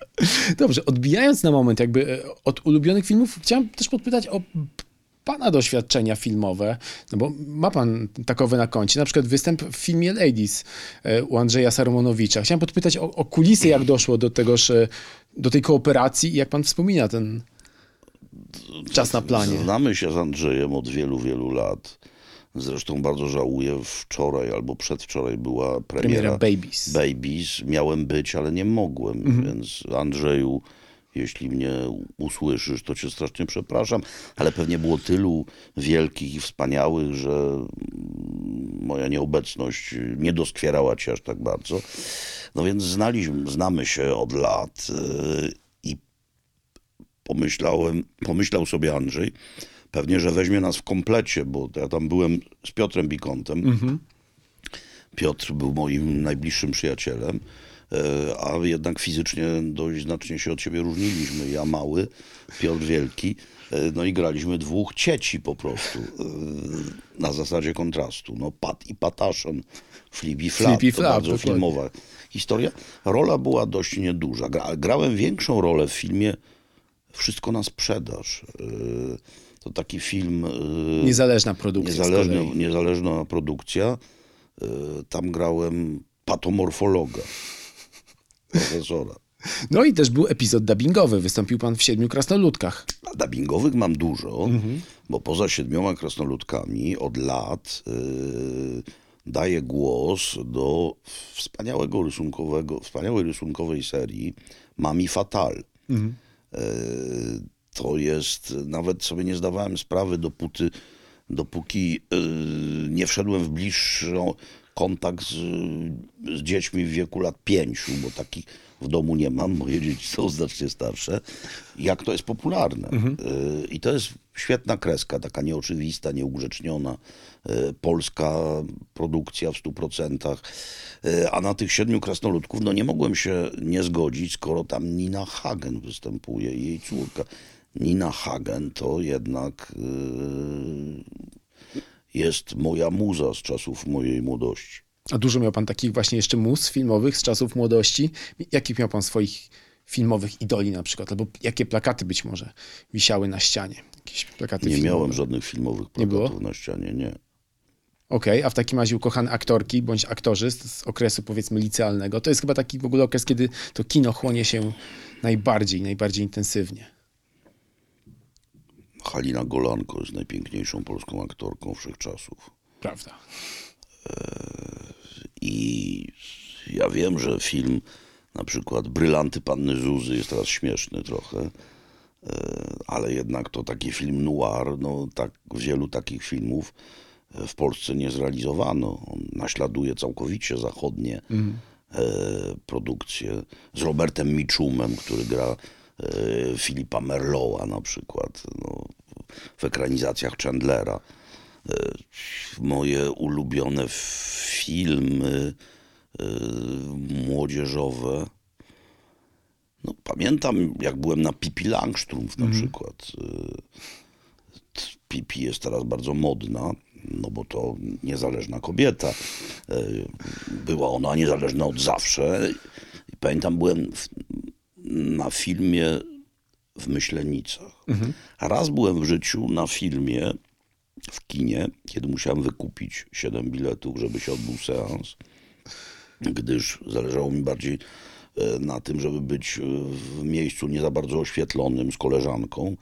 S1: Dobrze, odbijając na moment jakby e, od ulubionych filmów, chciałem też podpytać o pana doświadczenia filmowe, no bo ma pan takowe na koncie, na przykład występ w filmie Ladies e, u Andrzeja Sarumonowicza. Chciałem podpytać o, o kulisy, jak doszło do tegoż, do tej kooperacji i jak pan wspomina ten czas na planie.
S2: Znamy się z Andrzejem od wielu, wielu lat. Zresztą bardzo żałuję, wczoraj albo przedwczoraj była
S1: Premiera
S2: premiera
S1: Babies.
S2: Babies. Miałem być, ale nie mogłem,
S1: Mhm.
S2: więc Andrzeju, jeśli mnie usłyszysz, to cię strasznie przepraszam, ale pewnie było tylu wielkich i wspaniałych, że moja nieobecność nie doskwierała cię aż tak bardzo. No więc znaliśmy, znamy się od lat i pomyślałem, pomyślał sobie Andrzej, pewnie, że weźmie nas w komplecie, bo ja tam byłem z Piotrem Bikontem. Piotr był moim najbliższym przyjacielem, e, a jednak fizycznie dość znacznie się od siebie różniliśmy. Ja mały, Piotr wielki. e, No i graliśmy dwóch cieci po prostu, e, na zasadzie kontrastu. No Pat i Pataszon, Flip i Flap,
S1: Flip i
S2: to
S1: Flap,
S2: bardzo
S1: dokładnie.
S2: filmowa historia. Rola była dość nieduża. Gra, grałem większą rolę w filmie Wszystko na sprzedaż. e, To taki film... y,
S1: Niezależna produkcja
S2: Niezależna, niezależna produkcja. Y, Tam grałem patomorfologa, profesora.
S1: No i też był epizod dubbingowy. Wystąpił pan w Siedmiu Krasnoludkach.
S2: A dubbingowych mam dużo, bo poza siedmioma krasnoludkami od lat y, daję głos do wspaniałego rysunkowego, wspaniałej rysunkowej serii Mami Fatal. Y, to jest, nawet sobie nie zdawałem sprawy, dopóty, dopóki y, nie wszedłem w bliższy kontakt z, z dziećmi w wieku lat pięciu, bo takich w domu nie mam, moje dzieci są znacznie starsze, jak to jest popularne. Y, I to jest świetna kreska, taka nieoczywista, nieugrzeczniona, y, polska produkcja w stu procentach. Y, A na tych siedmiu krasnoludków, no nie mogłem się nie zgodzić, skoro tam Nina Hagen występuje i jej córka. Nina Hagen to jednak jest moja muza z czasów mojej młodości.
S1: A dużo miał pan takich właśnie jeszcze mus filmowych z czasów młodości. Jakich miał pan swoich filmowych idoli na przykład? Albo jakie plakaty być może wisiały na ścianie? Jakieś plakaty
S2: Nie
S1: filmowe.
S2: miałem żadnych filmowych plakatów na ścianie, nie.
S1: Okej, a w takim razie ukochane aktorki bądź aktorzy z, z okresu powiedzmy licealnego. To jest chyba taki w ogóle okres, kiedy to kino chłonie się najbardziej, najbardziej intensywnie.
S2: Halina Golanko jest najpiękniejszą polską aktorką wszechczasów.
S1: Prawda.
S2: I ja wiem, że film na przykład Brylanty Panny Zuzy jest teraz śmieszny trochę, e, ale jednak to taki film noir, no tak wielu takich filmów e, w Polsce nie zrealizowano. On naśladuje całkowicie zachodnie e, produkcje. Z Robertem Mitchumem, który gra Filipa Merlowa na przykład no, w ekranizacjach Chandlera moje ulubione filmy y, młodzieżowe. No, pamiętam, jak byłem na Pipi Langstrumpf na przykład. Y, Pipi jest teraz bardzo modna, no bo to niezależna kobieta. Y, Była ona niezależna od zawsze. I pamiętam, byłem w, na filmie w Myślenicach. A raz byłem w życiu na filmie w kinie, kiedy musiałem wykupić 7 biletów, żeby się odbył seans, gdyż zależało mi bardziej e, na tym, żeby być e, w miejscu nie za bardzo oświetlonym z koleżanką,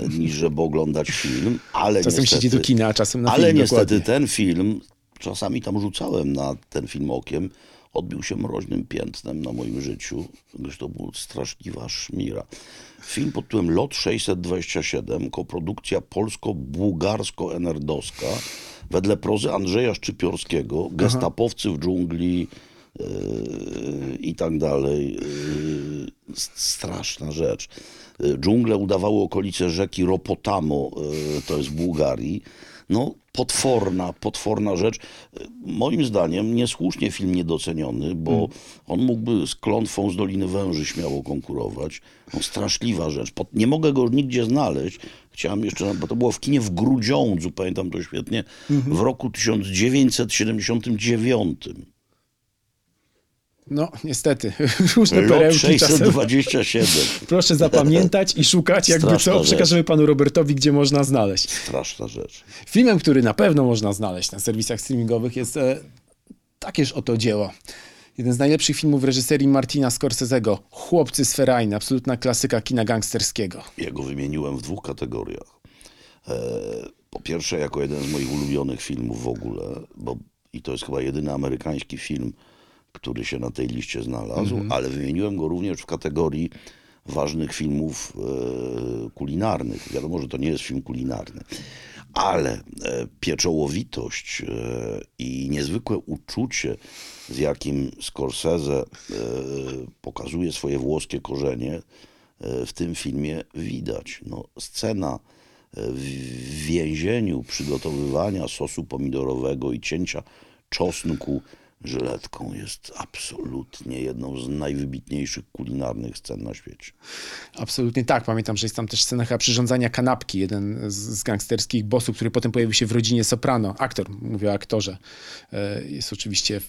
S2: e, niż żeby oglądać film, ale
S1: Czasem
S2: niestety,
S1: siedzi do kina, a czasem na
S2: ale
S1: film.
S2: niestety
S1: dokładnie.
S2: ten film, czasami tam rzucałem na ten film okiem, odbił się mroźnym piętnem na moim życiu, gdyż to była straszliwa szmira. Film pod tytułem Lot 627, koprodukcja polsko-bułgarsko-enerdowska, wedle prozy Andrzeja Szczypiorskiego, gestapowcy w dżungli yy, i tak dalej. Yy, straszna rzecz. Yy, Dżungle udawały okolice rzeki Ropotamo, yy, to jest w Bułgarii. No, potworna, potworna rzecz. Moim zdaniem niesłusznie film niedoceniony, bo on mógłby z klątwą z Doliny Węży śmiało konkurować. No, straszliwa rzecz. Nie mogę go nigdzie znaleźć. Chciałem jeszcze, bo to było w kinie w Grudziądzu, pamiętam to świetnie, w roku 1979.
S1: No, niestety. Różne perełki czasem.
S2: 627.
S1: Proszę zapamiętać i szukać, jakby
S2: Straszna
S1: co,
S2: rzecz.
S1: przekażemy panu Robertowi, gdzie można znaleźć.
S2: Straszna rzecz.
S1: Filmem, który na pewno można znaleźć na serwisach streamingowych jest e, takież oto dzieło. Jeden z najlepszych filmów reżyserii Martina Scorsese'ego. Chłopcy z Ferajny, absolutna klasyka kina gangsterskiego.
S2: Ja go wymieniłem w dwóch kategoriach. E, po pierwsze, jako jeden z moich ulubionych filmów w ogóle, bo i to jest chyba jedyny amerykański film, który się na tej liście znalazł, ale wymieniłem go również w kategorii ważnych filmów e, kulinarnych. Wiadomo, że to nie jest film kulinarny, ale e, pieczołowitość e, i niezwykłe uczucie, z jakim Scorsese e, pokazuje swoje włoskie korzenie, e, w tym filmie widać. No, scena e, w więzieniu, przygotowywania sosu pomidorowego i cięcia czosnku żyletką jest absolutnie jedną z najwybitniejszych kulinarnych scen na świecie.
S1: Absolutnie tak. Pamiętam, że jest tam też scena chyba przyrządzania kanapki. Jeden z, gangsterskich bossów, który potem pojawił się w rodzinie Soprano. Aktor, mówię o aktorze. E, Jest oczywiście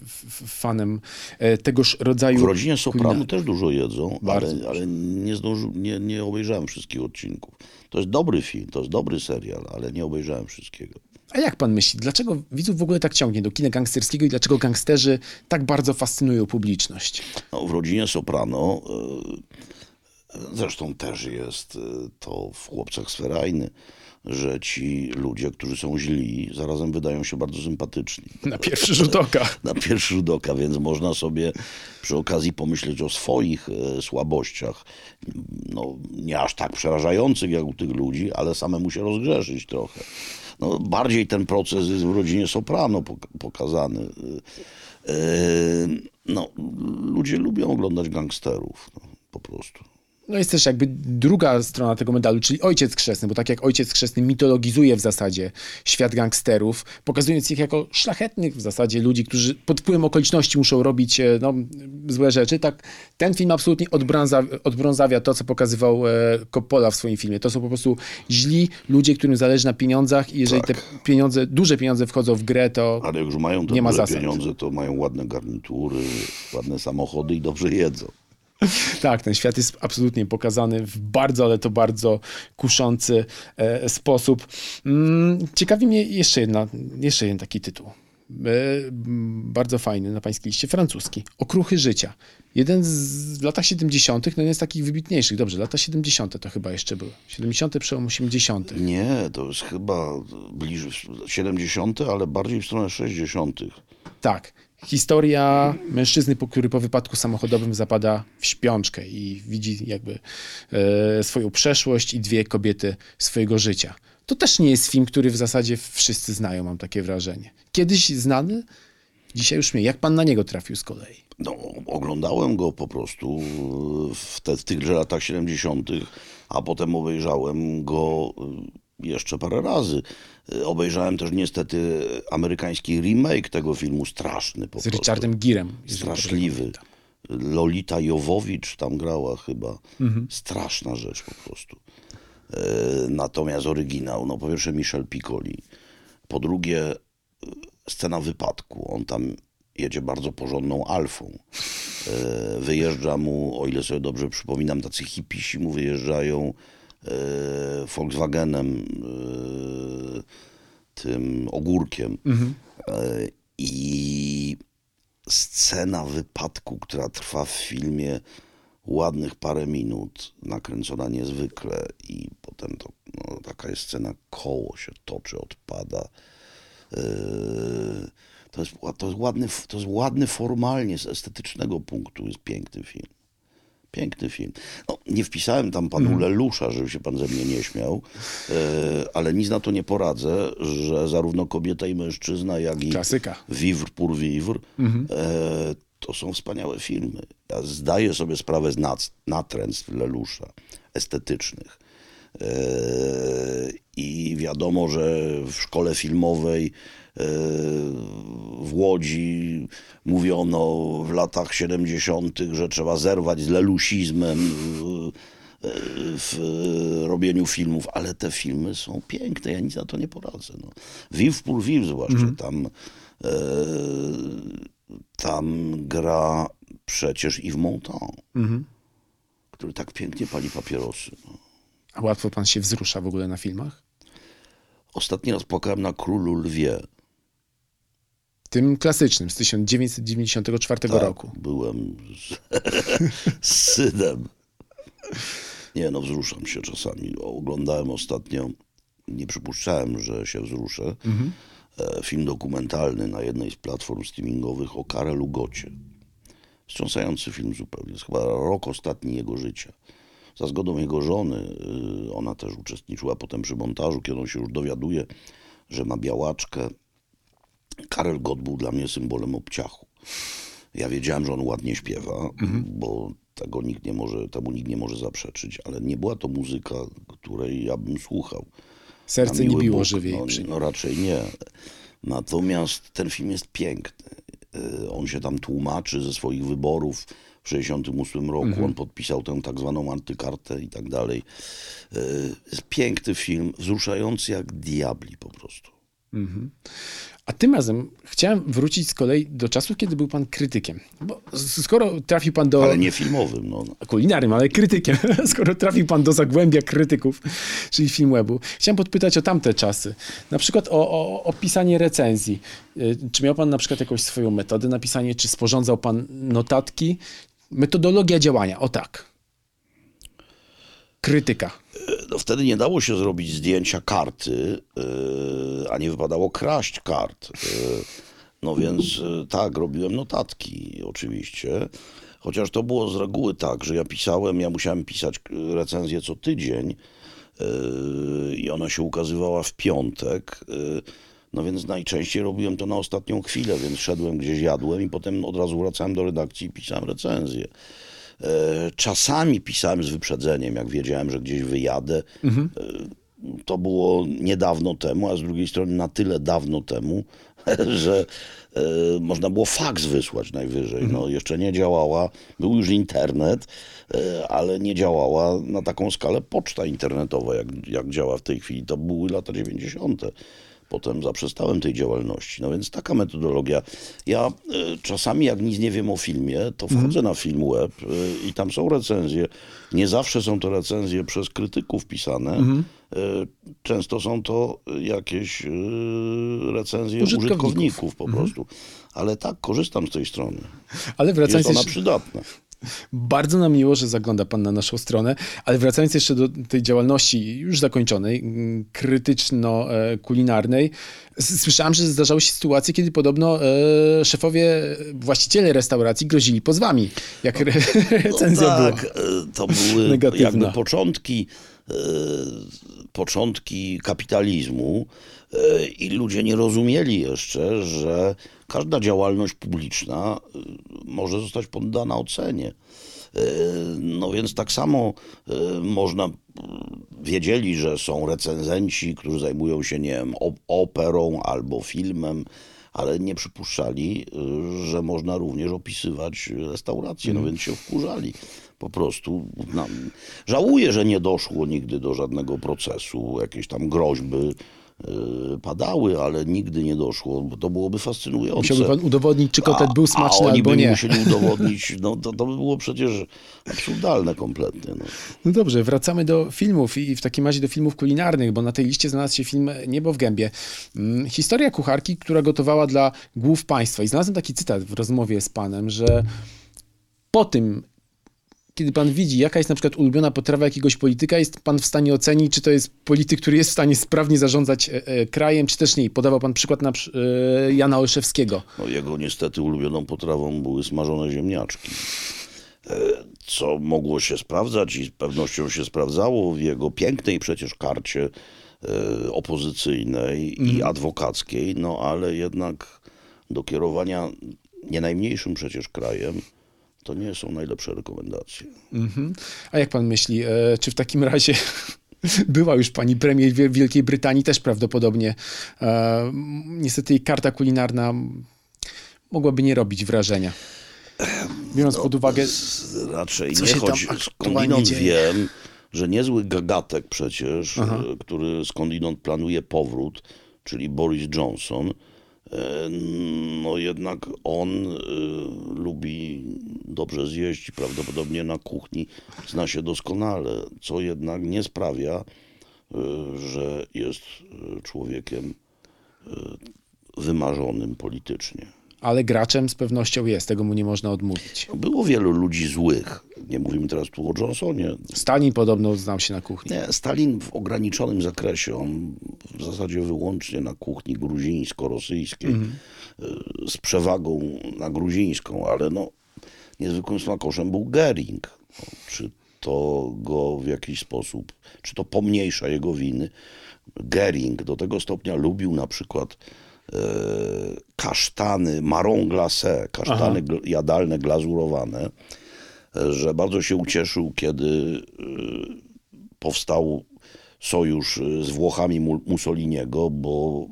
S1: fanem e, tegoż rodzaju...
S2: W rodzinie Soprano też dużo jedzą, ale, ale nie, zdąży, nie, nie obejrzałem wszystkich odcinków. To jest dobry film, to jest dobry serial, ale nie obejrzałem wszystkiego.
S1: A jak pan myśli, dlaczego widzów w ogóle tak ciągnie do kina gangsterskiego i dlaczego gangsterzy tak bardzo fascynują publiczność?
S2: No, w rodzinie Soprano e, zresztą też jest e, to w chłopcach sferajny, że ci ludzie, którzy są źli, zarazem wydają się bardzo sympatyczni.
S1: Na pierwszy rzut oka.
S2: Na pierwszy rzut oka, więc można sobie przy okazji pomyśleć o swoich e, słabościach. No, nie aż tak przerażających jak u tych ludzi, ale samemu się rozgrzeszyć trochę. No, bardziej ten proces jest w rodzinie Soprano pok- pokazany. E, e, no, ludzie lubią oglądać gangsterów, no, po prostu.
S1: No jest też jakby druga strona tego medalu, czyli Ojciec Chrzestny, bo tak jak Ojciec Chrzestny mitologizuje w zasadzie świat gangsterów, pokazując ich jako szlachetnych w zasadzie ludzi, którzy pod wpływem okoliczności muszą robić e, no, złe rzeczy, tak ten film absolutnie odbrąza- odbrązawia to, co pokazywał e, Coppola w swoim filmie. To są po prostu źli ludzie, którym zależy na pieniądzach i jeżeli
S2: Tak.
S1: te pieniądze, duże pieniądze wchodzą w grę, to
S2: Ale jak już mają te
S1: Nie ma zasad.
S2: pieniądze, to mają ładne garnitury, ładne samochody i dobrze jedzą.
S1: Tak, ten świat jest absolutnie pokazany w bardzo, ale to bardzo kuszący e, sposób. Mm, ciekawi mnie jeszcze, jedna, jeszcze jeden taki tytuł. E, bardzo fajny na pańskiej liście, francuski. Okruchy życia. Jeden z w latach 70., no jeden z takich wybitniejszych. Dobrze, lata 70. to chyba jeszcze były. 70. przełom 80.
S2: Nie, to jest chyba bliżej 70., ale bardziej w stronę 60.
S1: Tak. Historia mężczyzny, który po wypadku samochodowym zapada w śpiączkę i widzi jakby e, swoją przeszłość i dwie kobiety swojego życia. To też nie jest film, który w zasadzie wszyscy znają, mam takie wrażenie. Kiedyś znany, dzisiaj już nie. Jak pan na niego trafił z kolei?
S2: No, oglądałem go po prostu w, te, w tychże latach 70., a potem obejrzałem go y, jeszcze parę razy. Y, Obejrzałem też niestety amerykański remake tego filmu, straszny po
S1: Z
S2: prostu.
S1: Richardem Girem.
S2: Straszliwy. Lolita Jowowicz tam grała chyba. Straszna rzecz po prostu. E, natomiast oryginał, no po pierwsze Michel Piccoli, po drugie e, scena wypadku. On tam jedzie bardzo porządną alfą. Wyjeżdża mu, o ile sobie dobrze przypominam, tacy hipisi mu wyjeżdżają Volkswagenem, e, tym ogórkiem. E, I scena wypadku, która trwa w filmie ładnych parę minut, nakręcona niezwykle i potem to no, taka jest scena, koło się toczy, odpada. To, jest, to, jest ładny, to jest ładny formalnie, z estetycznego punktu jest piękny film. Piękny film. No, nie wpisałem tam panu Lelusza, żeby się pan ze mnie nie śmiał, e, ale nic na to nie poradzę, że zarówno kobieta i mężczyzna, jak i
S1: Klasyka.
S2: Vivre pour vivre, e, to są wspaniałe filmy. Ja zdaję sobie sprawę z nac- natręctw Lelusza, estetycznych. E, I wiadomo, że w szkole filmowej w Łodzi mówiono w latach 70., że trzeba zerwać z lelusizmem w, robieniu filmów, ale te filmy są piękne, ja nic na to nie poradzę. No. Vive pour vivre zwłaszcza, tam, e, tam gra przecież Yves Montand, który tak pięknie pali papierosy. No.
S1: A łatwo pan się wzrusza w ogóle na filmach?
S2: Ostatni raz płakałem na Królu Lwie.
S1: Tym klasycznym z 1994
S2: Tak,
S1: roku.
S2: Byłem z, z synem. Nie no, wzruszam się czasami. Oglądałem ostatnio, nie przypuszczałem, że się wzruszę, e, film dokumentalny na jednej z platform streamingowych o Karelu Gocie. Wstrząsający film zupełnie. Jest chyba rok ostatni jego życia. Za zgodą jego żony, y, ona też uczestniczyła potem przy montażu, kiedy on się już dowiaduje, że ma białaczkę. Karel Gott był dla mnie symbolem obciachu. Ja wiedziałem, że on ładnie śpiewa, bo tego nikt nie może, temu nikt nie może zaprzeczyć, ale nie była to muzyka, której ja bym słuchał.
S1: Serce nie biło
S2: Bóg,
S1: żywiej
S2: no, no raczej nie. Natomiast ten film jest piękny. E, On się tam tłumaczy ze swoich wyborów w 1968 roku. On podpisał tę tak zwaną antykartę i tak dalej. E, Jest piękny film, wzruszający jak diabli po prostu.
S1: A tym razem chciałem wrócić z kolei do czasów, kiedy był pan krytykiem. Bo skoro trafił pan do...
S2: Ale nie filmowym. No.
S1: kulinarnym, ale krytykiem. Skoro trafił pan do zagłębia krytyków, czyli Filmwebu, chciałem podpytać o tamte czasy. Na przykład o, o, o pisanie recenzji. Y, Czy miał pan na przykład jakąś swoją metodę na pisanie, czy sporządzał pan notatki? Metodologia działania, o tak. Krytyka.
S2: No, wtedy nie dało się zrobić zdjęcia karty, yy, a nie wypadało kraść kart. Yy, no więc yy, tak, robiłem notatki oczywiście. Chociaż to było z reguły tak, że ja pisałem, ja musiałem pisać recenzję co tydzień i ona się ukazywała w piątek. No więc najczęściej robiłem to na ostatnią chwilę, więc szedłem gdzieś, jadłem i potem od razu wracałem do redakcji i pisałem recenzję. E, Czasami pisałem z wyprzedzeniem, jak wiedziałem, że gdzieś wyjadę. E, To było niedawno temu, a z drugiej strony na tyle dawno temu, że e, można było faks wysłać najwyżej. No, jeszcze nie działała, był już internet, ale nie działała na taką skalę poczta internetowa, jak, jak działa w tej chwili. To były lata 90. Potem zaprzestałem tej działalności. No więc taka metodologia. Ja y, czasami, jak nic nie wiem o filmie, to wchodzę na film web y, i tam są recenzje. Nie zawsze są to recenzje przez krytyków pisane. Y, często są to jakieś recenzje
S1: Użytkowników.
S2: użytkowników, po prostu. Ale tak, korzystam z tej strony.
S1: Ale
S2: Jest
S1: wracając
S2: ona
S1: jeszcze,
S2: przydatna.
S1: Bardzo nam miło, że zagląda pan na naszą stronę, ale wracając jeszcze do tej działalności już zakończonej, mm, krytyczno-kulinarnej, słyszałem, że zdarzały się sytuacje, kiedy podobno e, szefowie, właściciele restauracji grozili pozwami, jak re, recenzja
S2: no,
S1: była.
S2: tak, e, to były
S1: Negatywna.
S2: jakby początki, e, początki kapitalizmu e, i ludzie nie rozumieli jeszcze, że każda działalność publiczna e, może zostać poddana ocenie. E, No więc tak samo e, można, wiedzieli, że są recenzenci, którzy zajmują się, nie wiem, op- operą albo filmem, ale nie przypuszczali, y, że można również opisywać restaurację, no więc się wkurzali. Po prostu no, żałuję, że nie doszło nigdy do żadnego procesu, jakieś tam groźby y, padały, ale nigdy nie doszło, bo to byłoby fascynujące.
S1: Musiałby pan udowodnić, czy kotlet był
S2: a
S1: smaczny
S2: oni
S1: albo nie.
S2: musieli udowodnić, no to, to by było przecież absurdalne kompletnie. No.
S1: No dobrze, wracamy do filmów i w takim razie do filmów kulinarnych, bo na tej liście znalazł się film Niebo w gębie. Mm, Historia kucharki, która gotowała dla głów państwa. I znalazłem taki cytat w rozmowie z panem, że po tym, kiedy pan widzi, jaka jest na przykład ulubiona potrawa jakiegoś polityka, jest pan w stanie ocenić, czy to jest polityk, który jest w stanie sprawnie zarządzać e, e, krajem, czy też nie. Podawał pan przykład na e, Jana Olszewskiego.
S2: No, jego niestety ulubioną potrawą były smażone ziemniaczki. Co mogło się sprawdzać i z pewnością się sprawdzało w jego pięknej przecież karcie opozycyjnej i adwokackiej, no ale jednak do kierowania nie najmniejszym przecież krajem to nie są najlepsze rekomendacje.
S1: Mhm. A jak pan myśli, e, czy w takim razie była już pani premier Wiel- Wielkiej Brytanii też prawdopodobnie. E, niestety jej karta kulinarna mogłaby nie robić wrażenia. Biorąc pod uwagę,
S2: Z- Raczej
S1: co
S2: nie
S1: aktualnie
S2: Skądinąd wiem, że niezły gagatek przecież, e, który skądinąd planuje powrót, czyli Boris Johnson, no jednak on e, lubi dobrze zjeść i prawdopodobnie na kuchni zna się doskonale, co jednak nie sprawia, e, że jest e, człowiekiem wymarzonym politycznie.
S1: Ale graczem z pewnością jest, tego mu nie można odmówić.
S2: Było wielu ludzi złych. Nie mówimy teraz tu o Johnsonie.
S1: Stalin podobno znał się na kuchni.
S2: Nie, Stalin w ograniczonym zakresie, on w zasadzie wyłącznie na kuchni gruzińsko-rosyjskiej, y, z przewagą na gruzińską, ale no, niezwykłym smakoszem był Gering. No, czy to go w jakiś sposób, czy to pomniejsza jego winy? Gering do tego stopnia lubił na przykład kasztany, marron glacé, kasztany jadalne glazurowane, e, że bardzo się ucieszył, kiedy e, powstał sojusz e, z Włochami Mu- Mussoliniego, bo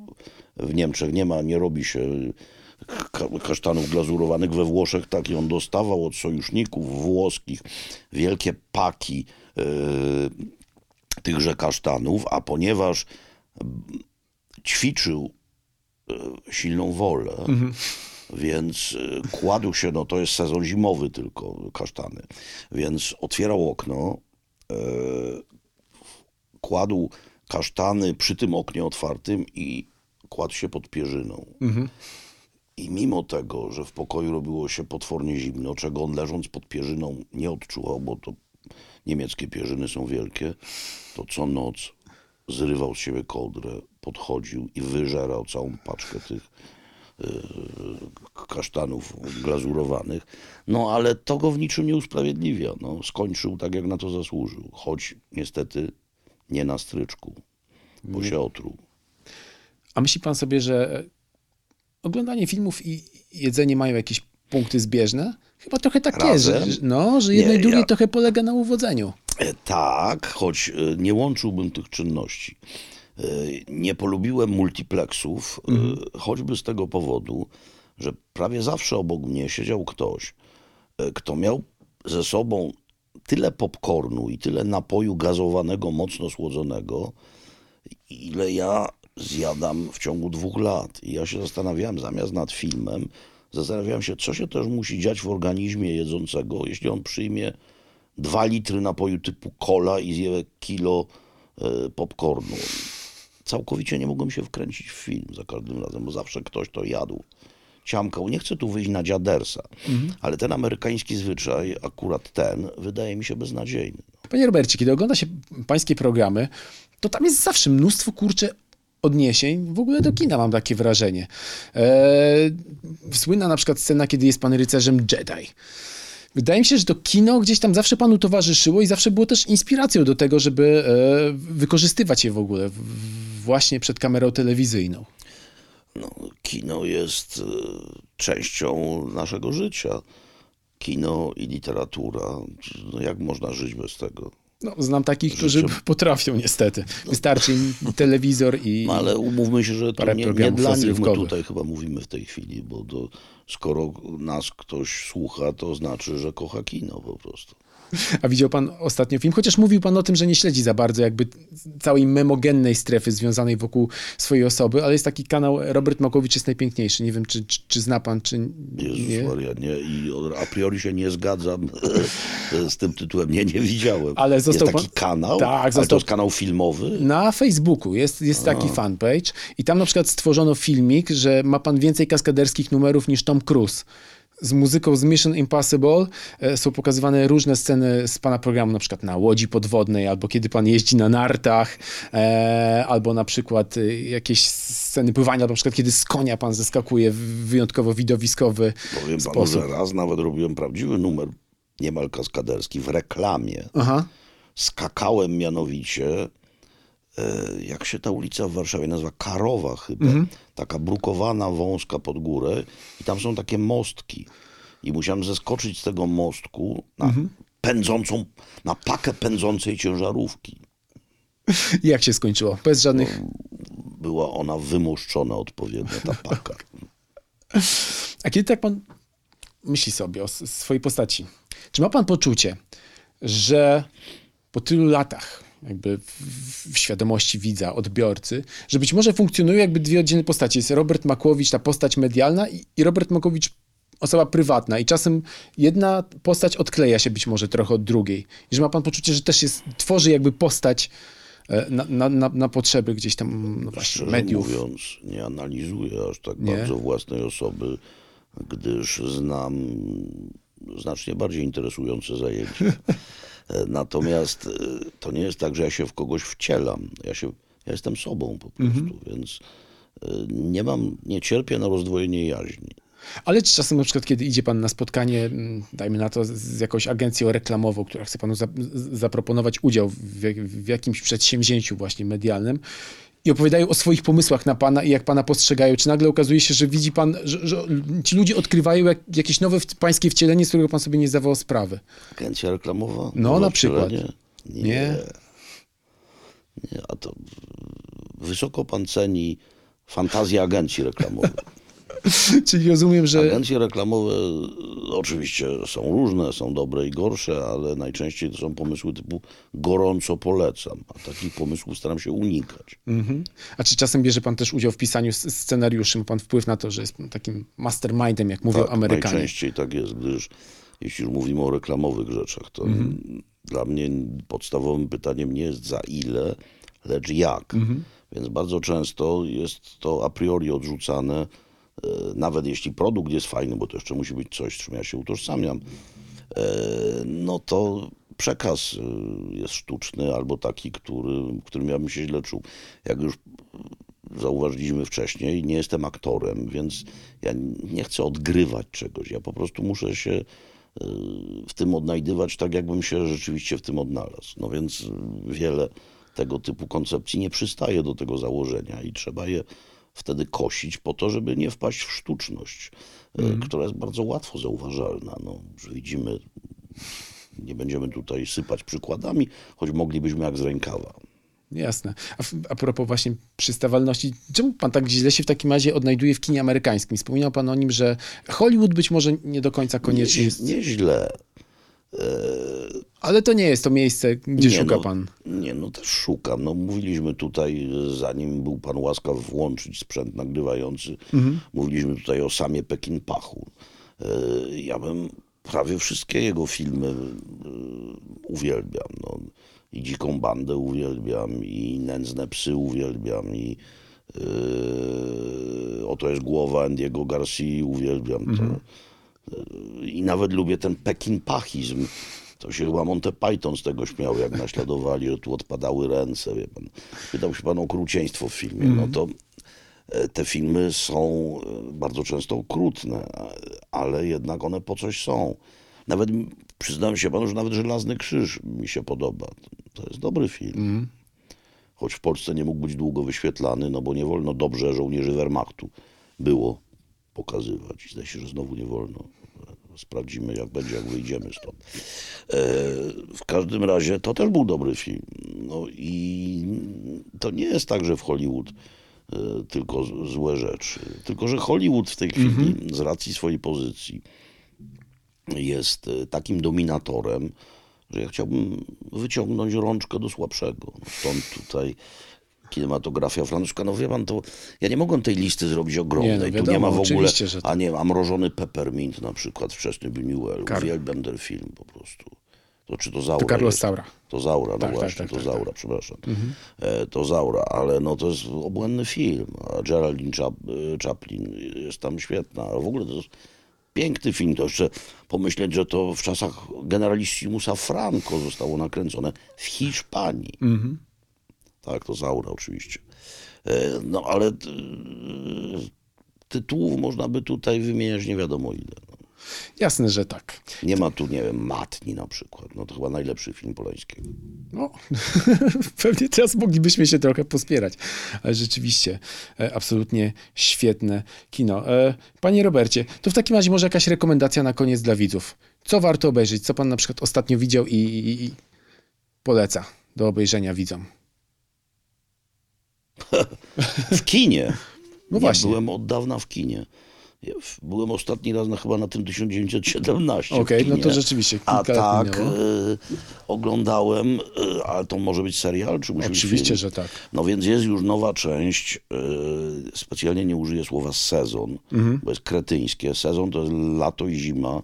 S2: w Niemczech nie ma, nie robi się ka- kasztanów glazurowanych we Włoszech, tak i on dostawał od sojuszników włoskich wielkie paki e, tychże kasztanów, a ponieważ ćwiczył e, silną wolę, więc e, kładł się, no to jest sezon zimowy tylko, kasztany, więc otwierał okno, e, kładł kasztany przy tym oknie otwartym i kładł się pod pierzyną. I mimo tego, że w pokoju robiło się potwornie zimno, czego on leżąc pod pierzyną nie odczuwał, bo to niemieckie pierzyny są wielkie, to co noc zrywał z siebie kołdrę, podchodził i wyżerał całą paczkę tych yy, kasztanów glazurowanych. No ale to go w niczym nie usprawiedliwia. No, skończył tak, jak na to zasłużył. Choć niestety nie na stryczku, bo się otruł.
S1: A myśli pan sobie, że e, oglądanie filmów i jedzenie mają jakieś punkty zbieżne? Chyba trochę tak jest, że,
S2: Razem?
S1: no, że jedno
S2: Nie,
S1: i drugie
S2: ja-
S1: trochę polega na uwodzeniu.
S2: E, Tak, choć e, nie łączyłbym tych czynności. E, Nie polubiłem multiplexów, e, choćby z tego powodu, że prawie zawsze obok mnie siedział ktoś, kto miał ze sobą tyle popcornu i tyle napoju gazowanego, mocno słodzonego, ile ja zjadam w ciągu dwóch lat. I ja się zastanawiałem, zamiast nad filmem, zastanawiałem się, co się też musi dziać w organizmie jedzącego, jeśli on przyjmie dwa litry napoju typu cola i zje kilo e, popcornu. Całkowicie nie mogłem się wkręcić w film za każdym razem, bo zawsze ktoś to jadł. Ciamkał. Nie chcę tu wyjść na dziadersa, ale ten amerykański zwyczaj, akurat ten, wydaje mi się beznadziejny.
S1: Panie Robercie, kiedy ogląda się pańskie programy, to tam jest zawsze mnóstwo, kurczę, odniesień w ogóle do kina, mam takie wrażenie. Eee, słynna na przykład scena, kiedy jest pan rycerzem Jedi. Wydaje mi się, że to kino gdzieś tam zawsze panu towarzyszyło i zawsze było też inspiracją do tego, żeby e, wykorzystywać je w ogóle właśnie przed kamerą telewizyjną.
S2: No, kino jest e, częścią naszego życia. Kino i literatura. No, jak można żyć bez tego?
S1: No, znam takich, którzy
S2: Życzę-
S1: potrafią niestety. Wystarczy im telewizor i...
S2: No, ale umówmy się, że to nie, nie dla nich my tutaj chyba mówimy w tej chwili, bo to, skoro nas ktoś słucha, to znaczy, że kocha kino po prostu.
S1: A widział pan ostatnio film? Chociaż mówił pan o tym, że nie śledzi za bardzo jakby całej memogennej strefy związanej wokół swojej osoby, ale jest taki kanał Robert Makowicz jest najpiękniejszy. Nie wiem, czy, czy, czy zna pan, czy
S2: Jezus
S1: nie.
S2: Maria, nie, i a priori się nie zgadzam z tym tytułem. Nie, nie widziałem.
S1: Ale został
S2: jest taki
S1: pan-
S2: kanał,
S1: Tak, został-
S2: to jest kanał filmowy.
S1: Na Facebooku jest, jest taki fanpage i tam na przykład stworzono filmik, że ma pan więcej kaskaderskich numerów niż Tom Cruise. Z muzyką z Mission Impossible e, są pokazywane różne sceny z pana programu, na przykład na łodzi podwodnej, albo kiedy pan jeździ na nartach, e, albo na przykład e, jakieś sceny pływania, albo na przykład kiedy z konia pan zeskakuje w wyjątkowo widowiskowy
S2: Powiem panu,
S1: sposób.
S2: że raz nawet robiłem prawdziwy numer, niemal kaskaderski, w reklamie.
S1: Aha.
S2: Skakałem mianowicie, jak się ta ulica w Warszawie nazywa, Karowa chyba,
S1: Mhm.
S2: taka brukowana, wąska pod górę i tam są takie mostki. I musiałem zeskoczyć z tego mostku na
S1: Mhm.
S2: pędzącą, na pakę pędzącej ciężarówki.
S1: Jak się skończyło? Bez żadnych...
S2: Była ona wymuszczona odpowiednio, ta paka.
S1: A kiedy tak pan myśli sobie o swojej postaci, czy ma pan poczucie, że po tylu latach jakby w, świadomości widza, odbiorcy, że być może funkcjonują jakby dwie oddzielne postacie. Jest Robert Makłowicz, ta postać medialna i, i Robert Makłowicz, osoba prywatna i czasem jedna postać odkleja się być może trochę od drugiej. I że ma pan poczucie, że też jest, tworzy jakby postać e, na, na, na, na potrzeby gdzieś tam no właśnie,
S2: Szczerze
S1: mediów.
S2: mówiąc, nie analizuję aż tak
S1: Nie?
S2: bardzo własnej osoby, gdyż znam znacznie bardziej interesujące zajęcia. E, Natomiast e, to nie jest tak, że ja się w kogoś wcielam. Ja, się, ja jestem sobą po prostu,
S1: Mhm.
S2: więc e, nie mam, nie cierpię na rozdwojenie jaźni.
S1: Ale czy czasem na przykład, kiedy idzie pan na spotkanie, dajmy na to, z- jakąś agencją reklamową, która chce panu za, zaproponować udział w, w jakimś przedsięwzięciu właśnie medialnym i opowiadają o swoich pomysłach na pana i jak pana postrzegają, czy nagle okazuje się, że widzi pan, że, że ci ludzie odkrywają jak, jakieś nowe w, pańskie wcielenie, z którego pan sobie nie zdawał sprawy?
S2: Agencja reklamowa?
S1: No, na przykład.
S2: wcielenie? Nie.
S1: Nie?
S2: nie. A to wysoko pan ceni fantazję agencji reklamowej.
S1: Czyli rozumiem, że...
S2: Agencje reklamowe e, oczywiście są różne, są dobre i gorsze, ale najczęściej to są pomysły typu gorąco polecam, a takich pomysłów staram się unikać.
S1: Mhm. A czy czasem bierze pan też udział w pisaniu scenariuszy? Ma pan wpływ na to, że jest pan takim mastermindem, jak mówią
S2: Tak,
S1: Amerykanie?
S2: najczęściej tak jest, gdyż jeśli już mówimy o reklamowych rzeczach, to
S1: Mhm.
S2: dla mnie podstawowym pytaniem nie jest za ile, lecz jak.
S1: Mhm.
S2: Więc bardzo często jest to a priori odrzucane, nawet jeśli produkt jest fajny, bo to jeszcze musi być coś, czym ja się utożsamiam, e, no to przekaz e, jest sztuczny albo taki, który, którym ja bym się źle czuł. Jak już zauważyliśmy wcześniej, nie jestem aktorem, więc ja nie chcę odgrywać czegoś. Ja po prostu muszę się w tym odnajdywać tak, jakbym się rzeczywiście w tym odnalazł. No więc wiele tego typu koncepcji nie przystaje do tego założenia i trzeba je wtedy kosić po to, żeby nie wpaść w sztuczność, y, która jest bardzo łatwo zauważalna. No, widzimy, nie będziemy tutaj sypać przykładami, choć moglibyśmy jak z rękawa.
S1: Jasne. A, a propos właśnie przystawalności, czemu pan tak źle się w takim razie odnajduje w kinie amerykańskim? Wspominał pan o nim, że Hollywood być może nie do końca koniecznie
S2: Nie,
S1: jest...
S2: nieźle.
S1: Ale to nie jest to miejsce, gdzie
S2: Nie,
S1: szuka
S2: no,
S1: pan.
S2: Nie, no też szukam. No, mówiliśmy tutaj, zanim był pan łaskaw włączyć sprzęt nagrywający,
S1: Mhm.
S2: mówiliśmy tutaj o samie Pekin Pachu. E, Ja bym prawie wszystkie jego filmy e, uwielbiam. No. I Dziką Bandę uwielbiam, i Nędzne Psy uwielbiam, i e, Oto jest głowa Andiego Garcia uwielbiam to. I nawet lubię ten Pekin Pachizm. To się chyba Monty Python z tego śmiał, jak naśladowali, że tu odpadały ręce. Wie pan. Pytał się pan o okrucieństwo w filmie. No to e, te filmy są e, bardzo często okrutne, ale jednak one po coś są. Nawet m- przyznam się panu, że nawet Żelazny Krzyż mi się podoba. To jest dobry film. Choć w Polsce nie mógł być długo wyświetlany, no bo nie wolno dobrze żołnierzy Wehrmachtu było pokazywać. Zdaje się, że znowu nie wolno. Sprawdzimy, jak będzie, jak wyjdziemy stąd. E, w każdym razie to też był dobry film. No i to nie jest tak, że w Hollywood e, tylko złe rzeczy. Tylko, że Hollywood w tej chwili, z racji swojej pozycji, jest e, takim dominatorem, że ja chciałbym wyciągnąć rączkę do słabszego. Stąd tutaj kinematografia francuska. No wie pan, to ja nie mogłem tej listy zrobić ogromnej.
S1: Nie, no
S2: tu
S1: wiadomo,
S2: nie ma w ogóle,
S1: że tak.
S2: a nie, a mrożony peppermint na przykład, wczesny Buñuel.
S1: Kar-
S2: Uwielbiam ten film po prostu. To czy to Zaura
S1: To Carlos? Saura.
S2: To Zaura, no
S1: Tak, tak,
S2: właśnie,
S1: tak,
S2: to
S1: tak,
S2: Zaura, przepraszam. E, to Zaura, ale no to jest obłędny film. A Geraldine e, Chaplin jest tam świetna. W ogóle to jest piękny film. To jeszcze pomyśleć, że to w czasach generalissimusa Franco zostało nakręcone w Hiszpanii. Tak, to Zaura oczywiście. E, No ale t- tytułów można by tutaj wymieniać nie wiadomo ile. No.
S1: Jasne, że tak.
S2: Nie ma tu, nie wiem, Matni na przykład. No to chyba najlepszy film Polańskiego.
S1: No, pewnie teraz moglibyśmy się trochę pospierać, ale rzeczywiście e, absolutnie świetne kino. E, panie Robercie, to w takim razie może jakaś rekomendacja na koniec dla widzów. Co warto obejrzeć? Co pan na przykład ostatnio widział i, i, i poleca do obejrzenia widzom?
S2: W kinie.
S1: No
S2: nie
S1: właśnie.
S2: byłem od dawna w kinie. Byłem ostatni raz na, chyba na tym 1917. w
S1: Okej, no
S2: kinie.
S1: to rzeczywiście
S2: A tak, e, oglądałem, e, ale to może być serial, czy musi być
S1: Oczywiście,
S2: film?
S1: że tak.
S2: No więc jest już nowa część. e, Specjalnie nie użyję słowa sezon,
S1: Mhm.
S2: bo jest kretyńskie. Sezon to jest lato i zima.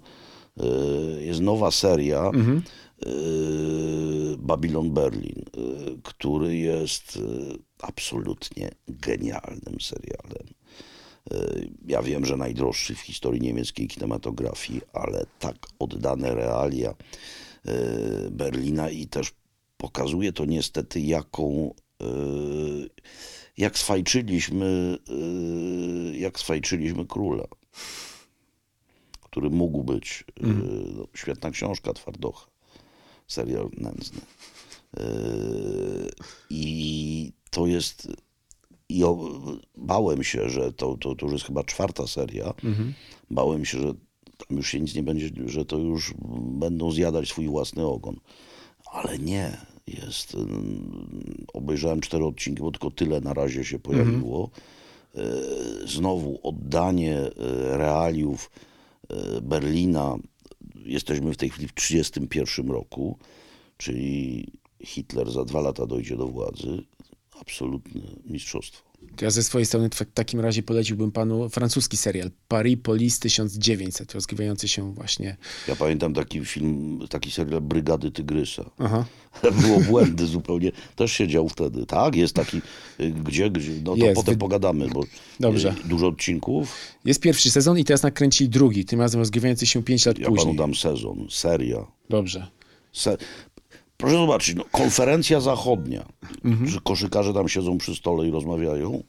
S2: E, Jest nowa seria
S1: Mhm.
S2: e, Babylon Berlin, e, który jest absolutnie genialnym serialem. E, Ja wiem, że najdroższy w historii niemieckiej kinematografii, ale tak oddane realia e, Berlina i też pokazuje to niestety, jaką e, jak swajczyliśmy, jak swajczyliśmy króla, który mógł być. e, no, Świetna książka Twardocha, serial nędzny. I to jest i bałem się, że to, to, to już jest chyba czwarta seria. Bałem się, że tam już się nic nie będzie, że to już będą zjadać swój własny ogon. Ale nie. Jest. Obejrzałem cztery odcinki, bo tylko tyle na razie się pojawiło. e, znowu oddanie e, realiów e, Berlina. Jesteśmy w tej chwili w 1931 roku, czyli Hitler za dwa lata dojdzie do władzy. Absolutne mistrzostwo.
S1: To ja ze swojej strony w takim razie poleciłbym panu francuski serial Paris Police 1900, rozgrywający się właśnie...
S2: Ja pamiętam taki film, taki serial Brygady Tygrysa.
S1: Aha.
S2: Było błędy zupełnie. Też się dział wtedy. Tak, jest taki, y, gdzie, gdzie no to
S1: Jest.
S2: potem
S1: Wy-
S2: pogadamy, bo
S1: Dobrze.
S2: y, dużo odcinków.
S1: Jest pierwszy sezon i teraz nakręcili drugi, tym razem rozgrywający się 5 lat
S2: Ja
S1: później.
S2: panu dam sezon, seria.
S1: Dobrze.
S2: Se... Proszę zobaczyć, no, konferencja zachodnia,
S1: Mhm.
S2: że koszykarze tam siedzą przy stole i rozmawiają.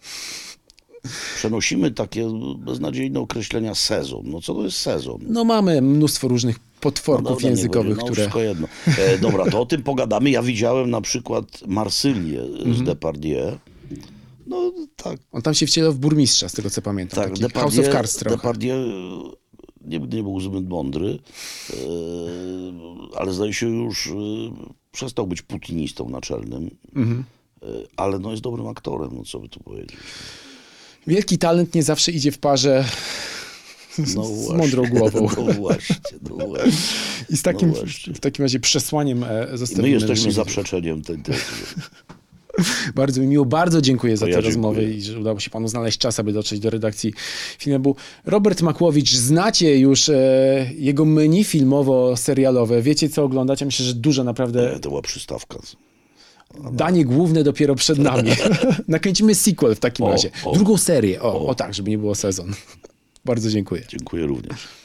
S2: Przenosimy takie beznadziejne określenia sezon. No co to jest sezon?
S1: No mamy mnóstwo różnych potworków
S2: Dobra, niech
S1: językowych,
S2: no,
S1: które...
S2: Wszystko jedno. E, dobra, to o tym pogadamy. Ja widziałem na przykład Marsylię
S1: Mhm.
S2: z Depardieu. No tak,
S1: On tam się wcielał w burmistrza, z tego co pamiętam.
S2: tak.
S1: Taki House of Cards trochę.
S2: Depardieu nie, nie był zbyt mądry, e, ale zdaje się już e, przestał być putinistą naczelnym.
S1: Mhm.
S2: E, ale no jest dobrym aktorem, no co by tu powiedzieć.
S1: Wielki talent nie zawsze idzie w parze z,
S2: No
S1: z mądrą głową.
S2: No właśnie, no właśnie.
S1: I z takim,
S2: No
S1: w takim razie przesłaniem e, zostawimy
S2: my jesteśmy zaprzeczeniem tej tezy.
S1: Bardzo mi miło, bardzo dziękuję za tę
S2: ja
S1: rozmowę i że udało się panu znaleźć czas, aby dotrzeć do redakcji filmu. Robert Makłowicz, znacie już e, jego menu filmowo-serialowe, wiecie co oglądać, ja myślę, że dużo naprawdę,
S2: To była przystawka.
S1: danie główne dopiero przed nami. Nakręcimy sequel w takim
S2: O,
S1: razie,
S2: o.
S1: drugą serię, o, o tak, żeby nie było sezon. Bardzo dziękuję.
S2: Dziękuję również.